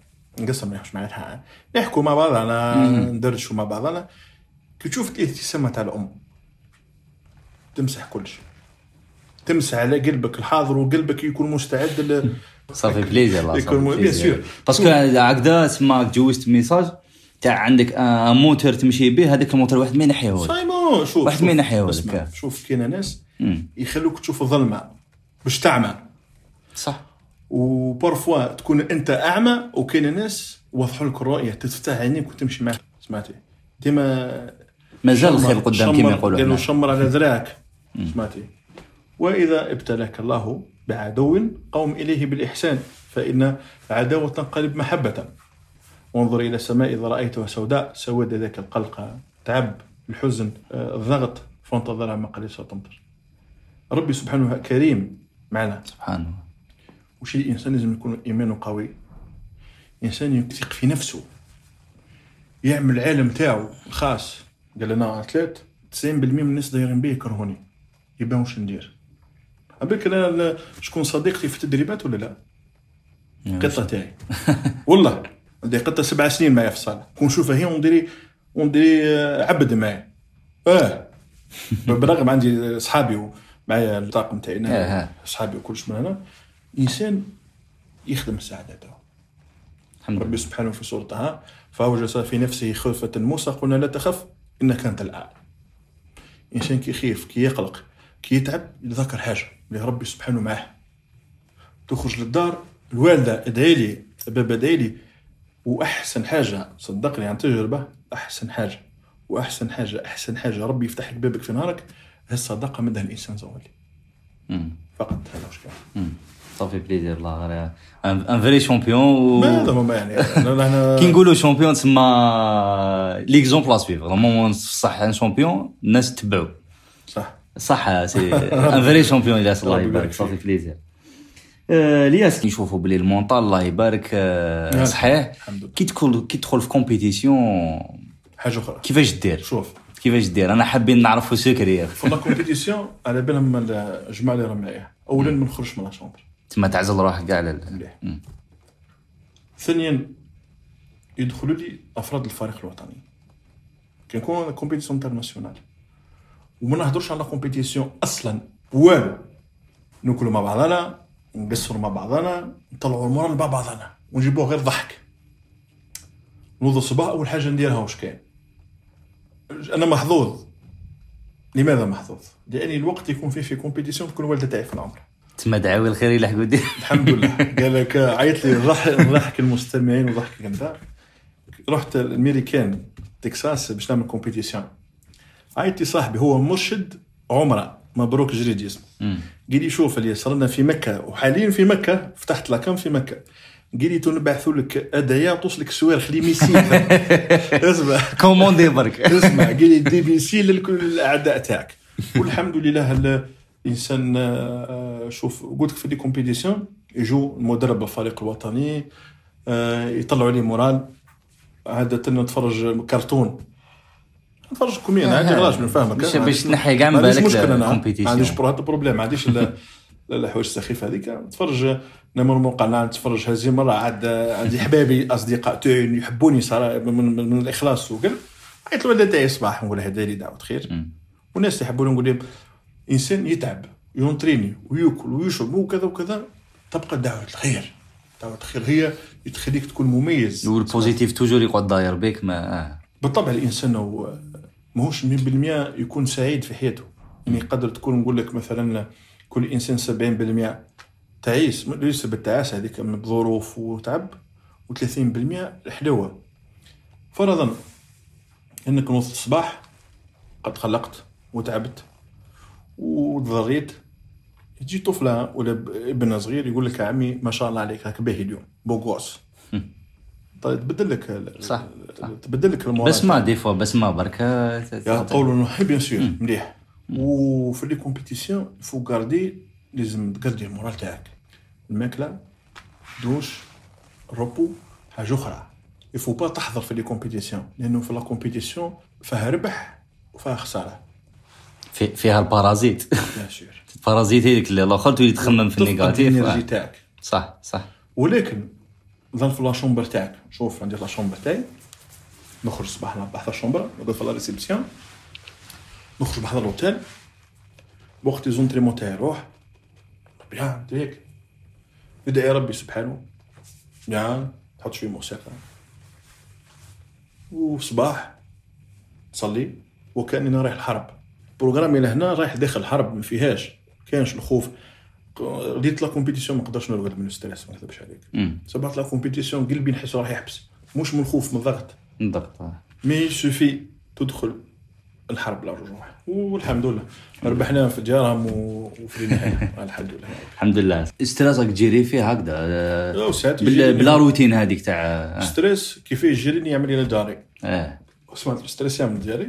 نقصر ما نحكوش معناتها نحكوا مع بعضنا ندردشوا مع بعضنا كي تشوف الابتسامه تاع الأم تمسح كل شيء. تمسح على قلبك الحاضر وقلبك يكون مستعد. ça fait plaisir الله يكون bien sûr. parce que هكذا تسمى جوزت message تاع عندك موتور تمشي به هذاك الموتور واحد ما ينحيه صايمون شوف واحد. ما ينحيه لك. شوف كاين ناس. يخلوك تشوف الظلمه باش تعمى صح وبارفوا تكون أنت أعمى وكاين ناس وضحوا لك الرؤية تفتح عينيك وتمشي معك سمعتي ديما مازال الخير قدام كما يقولوا قالوا. شمر على ذراعك سمعتي وإذا ابتلاك الله بعدو قوم إليه بالإحسان فإن العداوه تنقلب محبة. وانظر إلى السماء إذا رأيتها سوداء سود ذاك القلق تعب الحزن آه، الضغط فانتظرها ما قليل ستمطر ربي سبحانه كريم معنا. سبحانه. وش الإنسان لازم يكون إيمانه قوي؟ إنسان يثق في نفسه. يعمل العالم تاعو الخاص. قال لنا ثلاث 90% من الناس دايرين بيه يكرهوني. يبان واش ندير. عبالك أنا شكون صديقتي في التدريبات ولا لا؟ قطة تاعي. والله عندي قطة سبع سنين معايا في الصالة. كون نشوفها هي ونديري ونديري آه، عبد معايا. آه. (laughs) بالرغم عندي صحابي ومعايا الطاقم آه. صحابي وكلش من هنا إنسان يخدم السعادة تاعو. الحمد ربي سبحانه في طه فأوجس في نفسه خيفة موسى قلنا لا تخف إنك أنت الأعلى. إنسان كي يخيف كي يقلق كي يتعب يتذكر حاجة. اللي ربي سبحانه معاه. تخرج للدار الوالدة ادعي لي بابا ادعي لي وأحسن حاجة صدقني عن تجربة أحسن حاجة وأحسن حاجة أحسن حاجة. ربي يفتح لك بابك في نهارك هي الصداقة مدها الإنسان زوالي. فقط هذا واش كان. ça fait plaisir الله غير un vrai champion هذا هما يعني كي نقولوا champion تسمى l'exemple à suivre normalement صح un champion الناس تتبعوا صح c'est un vrai champion الياس الله يبارك ça fait. plaisir. آه، الياس كي نشوفوا بلي ال mental الله يبارك آه،. صحيح. كي تدخل كي تدخل في compétition حاجة أخرى. كيفاش دير؟ شوف. كيفاش دير؟ أنا حابين نعرفوا secret في la compétition على بالهم الجماعه اللي راهم معايا اولا ما نخرجش من la chambre تما تعزل روحك كاع على مليح. ثانيا يدخلوا لي أفراد الفريق الوطني. كي نكون compétition internationale وما نهضرش على compétition أصلا. والو. ناكلوا مع بعضنا نقصروا مع بعضنا نطلعوا ال moral مع بعضنا ونجيبوه غير ضحك. نوض الصباح أول حاجة نديرها واش كاين؟ أنا محظوظ. لماذا محظوظ؟ لاني الوقت يكون فيه في compétition تكون والدة تاعي في العمر تما دعاوي الخير يلحق ودي الحمد لله. قال لك عيط لي نضحك المستمعين وضحك انت رحت الامريكان تكساس باش نعمل compétition عيط لي صاحبي هو مرشد عمره مبروك جريدي اسمه قال لي شوف اللي صرنا في مكة وحاليا في مكة فتحت la cam في مكة. قال لي تنبعثوا لك ادعيه توصلك صواريخ les missiles (laughs) اسمع. commander برك (laughs) اسمع قال لي des missiles لكل الأعداء تاعك. والحمد لله الانسان آه، شوف قلت لك في des compétitions يجوا المدرب الفريق الوطني آه، يطلعوا لي moral. عادة نتفرج كرتون. نتفرج كوميديا آه، عادي آه. غلاش نفهمك باش باش تنحي كاع من بالك أنا ما ال compétition. عنديش بر هذا ال problème ما عنديش ال- الحوايج السخيفه هذيك نتفرج نمر قناه نتفرج هذه مره عاد عندي حبابي أصدقاء تاعي يحبوني صراحة من, من, من الإخلاص وكل عيط الوالد تاعي الصباح نقول له دايري دعوة خير. والناس اللي يحبوني نقول لهم إنسان يتعب ي entraîner ويأكل ويشرب وكذا وكذا تبقى دعوة الخير دعوة الخير هي اللي تخليك تكون مميز وال positif toujours يقعد داير بك ما آه. بالطبع الإنسان هو ماهوش 100% يكون سعيد في حياته. يعني يقدر تكون نقول لك مثلا كل إنسان 70% تعيس ليس بالتعاسه هذيك من بظروف وتعب و30% حلاوه فرضا إنك نوض الصباح قد خلقت وتعبت وتضريت تجي طفلة ولا ابن صغير يقول لك عمي ما شاء الله عليك راك باهي اليوم beau gosse طيب تبدل لك صح،. تبدل لك ال moral. بسمة des fois بسمة برك يا قولوا انه bien sûr مليح. وفي les compétitions faut garder لازم تقدي ال moral تاعك. الماكلة دوش repos حاجة أخرى. يفو با تحضر في les compétitions لأنه في la compétition فيها ربح وفيها خسارة. في فيها ال parasites. bien sûr. (laughs) ال parasites هذيك اللي الأخر تولي تخمم في ال négatif. ال énergie. تاعك. صح صح. ولكن ظل في la chambre تاعك. شوف عندي la chambre تاعي. نخرج الصباح نربح في ال chambre نقعد في réception نخرج بحذا الأوتيل. وقت entraînement تاعي روح bien هيك ندعي ربي سبحانه. bien تحط شوية موسيقى. وصباح تصلي وكأني رايح الحرب. programmé لهنا رايح داخل الحرب ما فيهاش. كانش الخوف. ديت la compétition ما نقدرش نرقد من ال stress ما نكذبش عليك. صبحت la compétition قلبي نحس راح يحبس. مش من الخوف من الضغط بالضبط آه. mais سوفي تدخل الحرب لا رجوع. والحمد لله. ربحنا في و- وفي النهاية. (laughs) الحمد لله. الحمد لله. ستريسك تجيري فيه هكذا. ساعات بلا روتين هذيك تاع آه. ستريس كيف يجريني يعمل لي داري آه. سمعت الستريس يعمل ديالي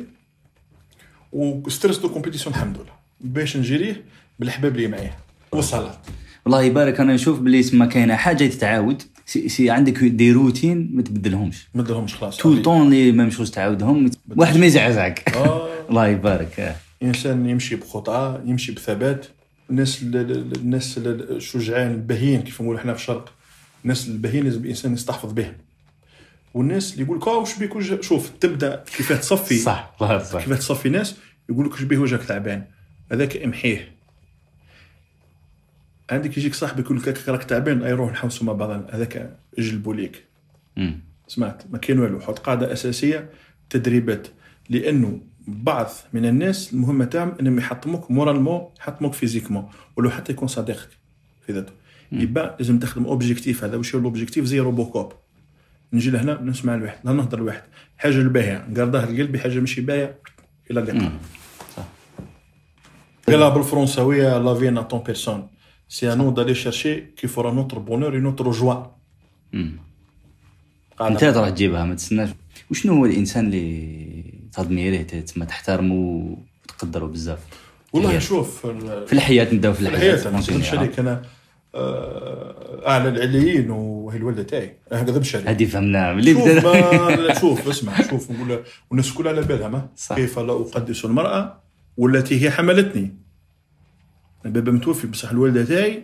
وستريس دو كومبيتيسيون الحمد لله. باش نجريه بالحباب اللي معايا. والصلاه والله يبارك أنا نشوف بلي ما كاينة حاجة تتعاود. سي, سي عندك دي روتين ما تبدلهمش. ما نديرهمش خلاص تو طون اللي ما مشوش تعاودهم واحد ما يزعزعك. آه. (laughs) الله يبارك. آه. انسان يمشي بخطى يمشي بثبات. الناس ال- ال- الناس ال- الشجعان البهين كيف نقولوا إحنا في الشرق. الناس البهين لازم الإنسان يستحفظ بهم. والناس اللي يقول لك آه وش بيك؟ وجه- شوف تبدأ كيف تصفي. صح الله صح كيف تصفي ناس يقول لك وش بيه؟ وجهك تعبان. هذاك إمحيه. عندك يجيك صاحبي يقول لك راك تعبان أي روح نحوسوا مع بعضنا هذاك اجلبوا ليك. سمعت؟ ما كاين والو. حط قاعدة أساسية تدريبات. لأنه بعض من الناس المهمه تاعهم إنهم يحطموك moralement يحطموك physiquement ولو حتى يكون صديقك في ذاته. يبقى لازم تخدم objectif هذا واش هو ال objectif زي روبوكوب. نجي لهنا نسمع الواحد لا نهضر الواحد. حاجة الباهية. ن garder ها لقلبي حاجة ماشي باهية إلى اللقاء. قالها بالفرنساويه la vie n'attend personne c'est à nous d'aller chercher ce qui fera notre bonheur et notre joie مم. أنت راح تجيبها ما تستناش. وشنو هو الإنسان اللي تادميريه تسمى تحترمه وتقدره بزاف. والله. شوف في الحياة نبداو في الحياة الحياة أنا عليك أنا آه، أعلى العليين وهي الوالده تاعي. ما نكذبش عليك هذه فهمناها. ملي لا، شوف اسمع شوف نقول والناس كلها على بالها ما. كيف لا أقدس المرأة والتي هي حملتني؟ بابا متوفي بصح الوالدة تاعي.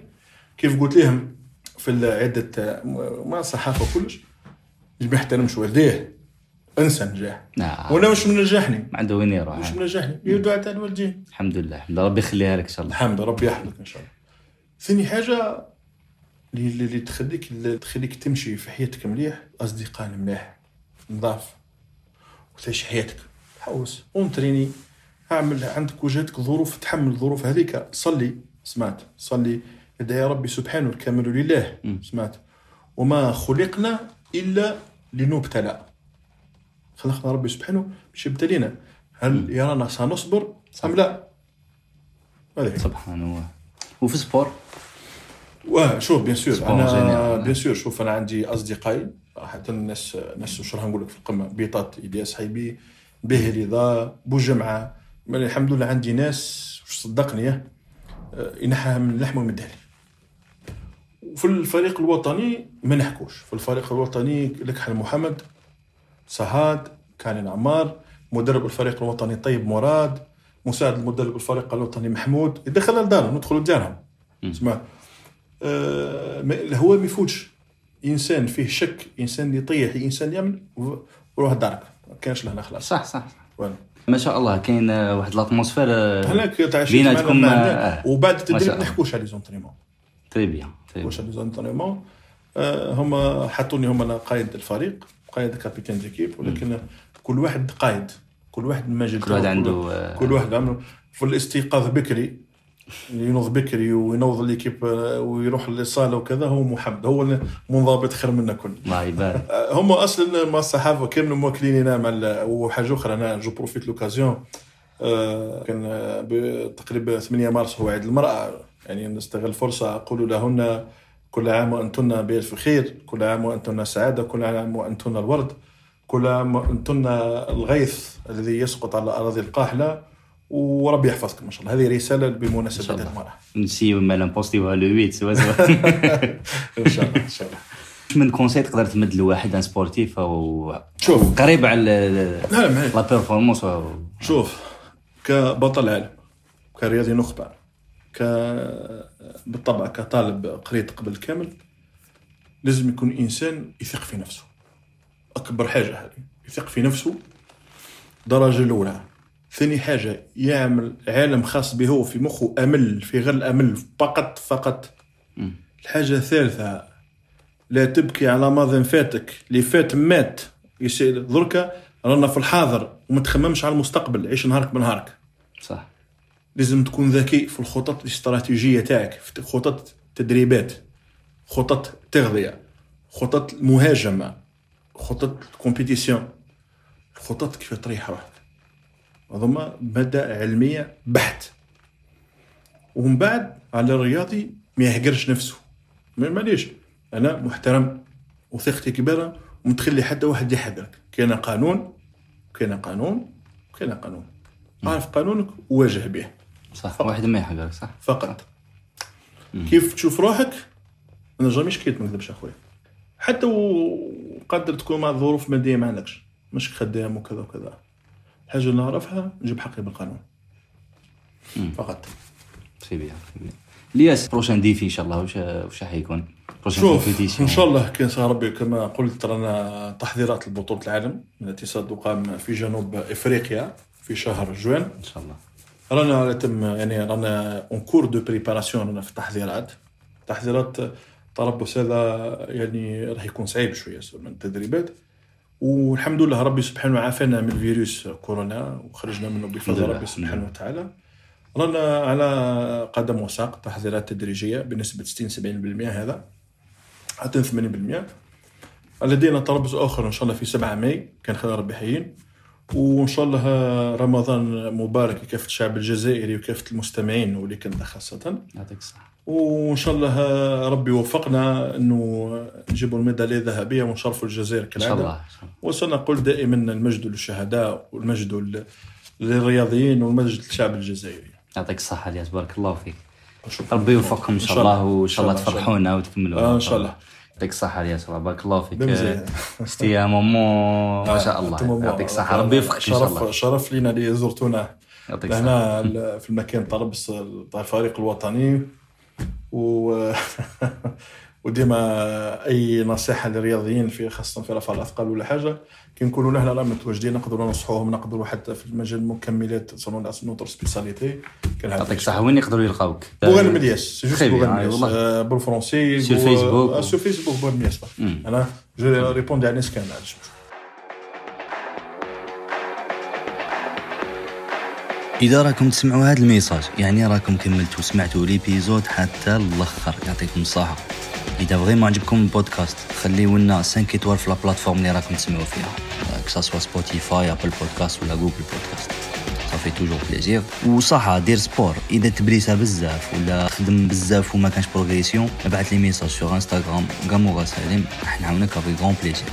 كيف قلت لهم في عدة ما الصحافة وكلش اللي ما يحترمش والديه. أنسى نجاح. نعم. وأنا واش منجحني. ما عنده وين يروح. واش منجحني. هي دعاء تاع الوالدين الحمد لله. الحمد لله. ربي يخليها لك إن شاء الله. الحمد ربي يحفظك إن شاء الله. ثاني حاجة اللي اللي تخليك اللي تخليك تمشي في حياتك مليح أصدقاء مليح نضاف وتعيش حياتك. حوس. اونتريني اعمل عندك وجهتك ظروف تحمل الظروف هذيك. صلي سمعت. صلي. ادعي ربي سبحانه الكامل لله. سمعت. وما خلقنا إلا لنبتلى. خلقنا ربي سبحانه باش يبتلينا. هل يرانا سنصبر أم لا. سبحان الله. وفي ال sport واه شوف bien sûr sport أنا. bien sûr شوف أنا عندي أصدقائي حتى الناس الناس واش راح نقول لك في القمة. بيطات الياس حيبي به رضا بوجمعة. الحمد لله عندي ناس صدقني ينحها من اللحم ومن الدهلي وفي الفريق الوطني ما نحكوش. في الفريق الوطني لكحل محمد سهاد كان عمار مدرب الفريق الوطني طيب مراد مساعد المدرب الفريق الوطني محمود يدخل لدارهم ندخلوا لدارهم. اسمع آه، الهواء ما يفوتش. إنسان فيه شك إنسان يطيح إنسان يمن وروح دارك ما كانش لهنا خلاص. صح صح. وين. ما شاء الله كاين آه، واحد l'atmosphère آه، هناك تعشيت بيناتكم آه، معنا. وبعد التدريب. نحكوش على les entraînements? très bien très نحكوش على les entraînements? آه، هما حطوني هما أنا قائد الفريق قائد capitaine d'équipe ولكن كل واحد قائد كل واحد من مجال كل واحد عنده آه، كل واحد عنده في الاستيقاظ بكري. ينوض بكري وينوض l'équipe آه، ويروح للصالة وكذا هو محمد هو المنضبط خير منا كل. يبارك. (laughs) آه، هم أصلا ما الصحافه كامل موكليننا مع وحاجه أخرى أنا je profite l'occasion. آه، كان تقريبا 8 مارس هو عيد المرأة. يعني نستغل الفرصه أقول لهن كل عام وأنتن بألف خير كل عام وأنتن سعادة كل عام وأنتن الورد كل عام وأنتن الغيث الذي يسقط على الأراضي القاحلة. وربي يحفظكم إن شاء الله. هذه رسالة بمناسبة. المرأة. نسيو ما نبوستيوها le 8 سوا سوا. (laughs) إن شاء الله إن شاء الله. من conseil تقدر تمد لواحد un sportif أو شوف. قريب على la performance شوف كبطل عالم كرياضي نخبة ك بالطبع كطالب قريت قبل كامل لازم يكون إنسان يثق في نفسه. أكبر حاجة هذه يثق في نفسه. درجة الأولى. ثاني حاجة يعمل عالم خاص به هو في مخه أمل في غير الأمل فقط فقط. مم. الحاجة الثالثة لا تبكي على ماضي فاتك. اللي فات مات. دركا رانا في الحاضر وما تخممش على المستقبل. عيش نهارك بنهارك. صح. لازم تكون ذكي في الخطط الاستراتيجية تاعك في خطط تدريبات خطط تغذية خطط مهاجمة خطط كومبيتيسيون خطط كيف تريح روحك هذوما مادة علمية بحت. ومن بعد على الرياضي ما يهجرش نفسه. ما- معليش أنا محترم وثقتي كبيرة ومتخلي حتى واحد يحقرك كاين قانون كاين قانون كاين قانون. عارف قانونك وواجه به. صح واحد ما يحقرك صح. فقط. كيف تشوف روحك؟ أنا jamais شكيت ما نكذبش أخويا. حتى وقدر تكون مع الظروف ماديه ما عندكش. مش خدام وكذا وكذا. اللي نعرفها نجيب حقي بالقانون. فقط. c'est bien الياس prochain défi إن شاء الله. واش واش حيكون شوف إن شاء الله كان صار ربي كما قلت رانا تحضيرات لبطولة العالم التي ستقام في جنوب إفريقيا في شهر جوان. إن شاء الله. رانا تم يعني رانا en cours de préparation رانا في التحضيرات. تحضيرات التربص هذا يعني راح يكون صعيب شوية من التدريبات والحمد لله ربي سبحانه عافانا من فيروس كورونا وخرجنا منه بفضل. ربي سبحانه وتعالى. رانا على قدم وساق تحضيرات تدريجية بنسبة 60 70% هذا حتى 80% لدينا تربص آخر إن شاء الله في 7 ماي كان خير ربي حيين وإن شاء الله رمضان مبارك لكافة الشعب الجزائري وكافة المستمعين ولكندا خاصة. يعطيك الصحة. وإن شاء الله ربي يوفقنا إنه نجيبوا الميدالية الذهبية ونشرفوا الجزائر إن كالعاده شاء الله إن شاء الله. وسنقول دائما المجد للشهداء والمجد لل- للرياضيين والمجد للشعب الجزائري. يعطيك الصحة الياس بارك الله فيك. ربي يوفقكم إن شاء الله وإن شاء الله. تفرحونا وتكملوا. آه، إن شاء الله. يعطيك الصحة الياس الله بارك الله فيك. بمزيان. ستي مومون ما شاء الله. يعطيك الصحة. ربي يوفقك إن شاء الله. شرف لينا اللي زرتونا. هنا في المكان طرابلس تاع الفريق الوطني. و (laughs) وديما أي نصيحة للرياضيين في خاصة في رفع الأثقال ولا حاجة كي نقولوا له لا متواجدين نقدروا ننصحوهم نقدروا حتى في المجال المكملات صنون نوتر سبيساليتي يعطيك الصحه وين يقدروا يلقاوك بوغان ملياس سي جوست بوغان ملياس والله. بالفرونسي سور فيسبوك. سور فيسبوك بوغان ملياس. أنا جو ريبوندي على الناس كامل إذا راكم تسمعوا هذا ال message يعني راكم كملتوا سمعتوا l'épisode حتى الأخر. يعطيكم الصحة. إذا vraiment عجبكم البودكاست خليو لنا 5 étoiles في la plateforme اللي راكم تسمعوا فيها. que ça Spotify Apple Podcast ولا Google Podcast ça fait toujours plaisir وصح دير sport إذا t'progressa بزاف ولا خدم بزاف وما كانش progression ابعث لي message sur Instagram غامورا سالم راح نعاونك avec grand plaisir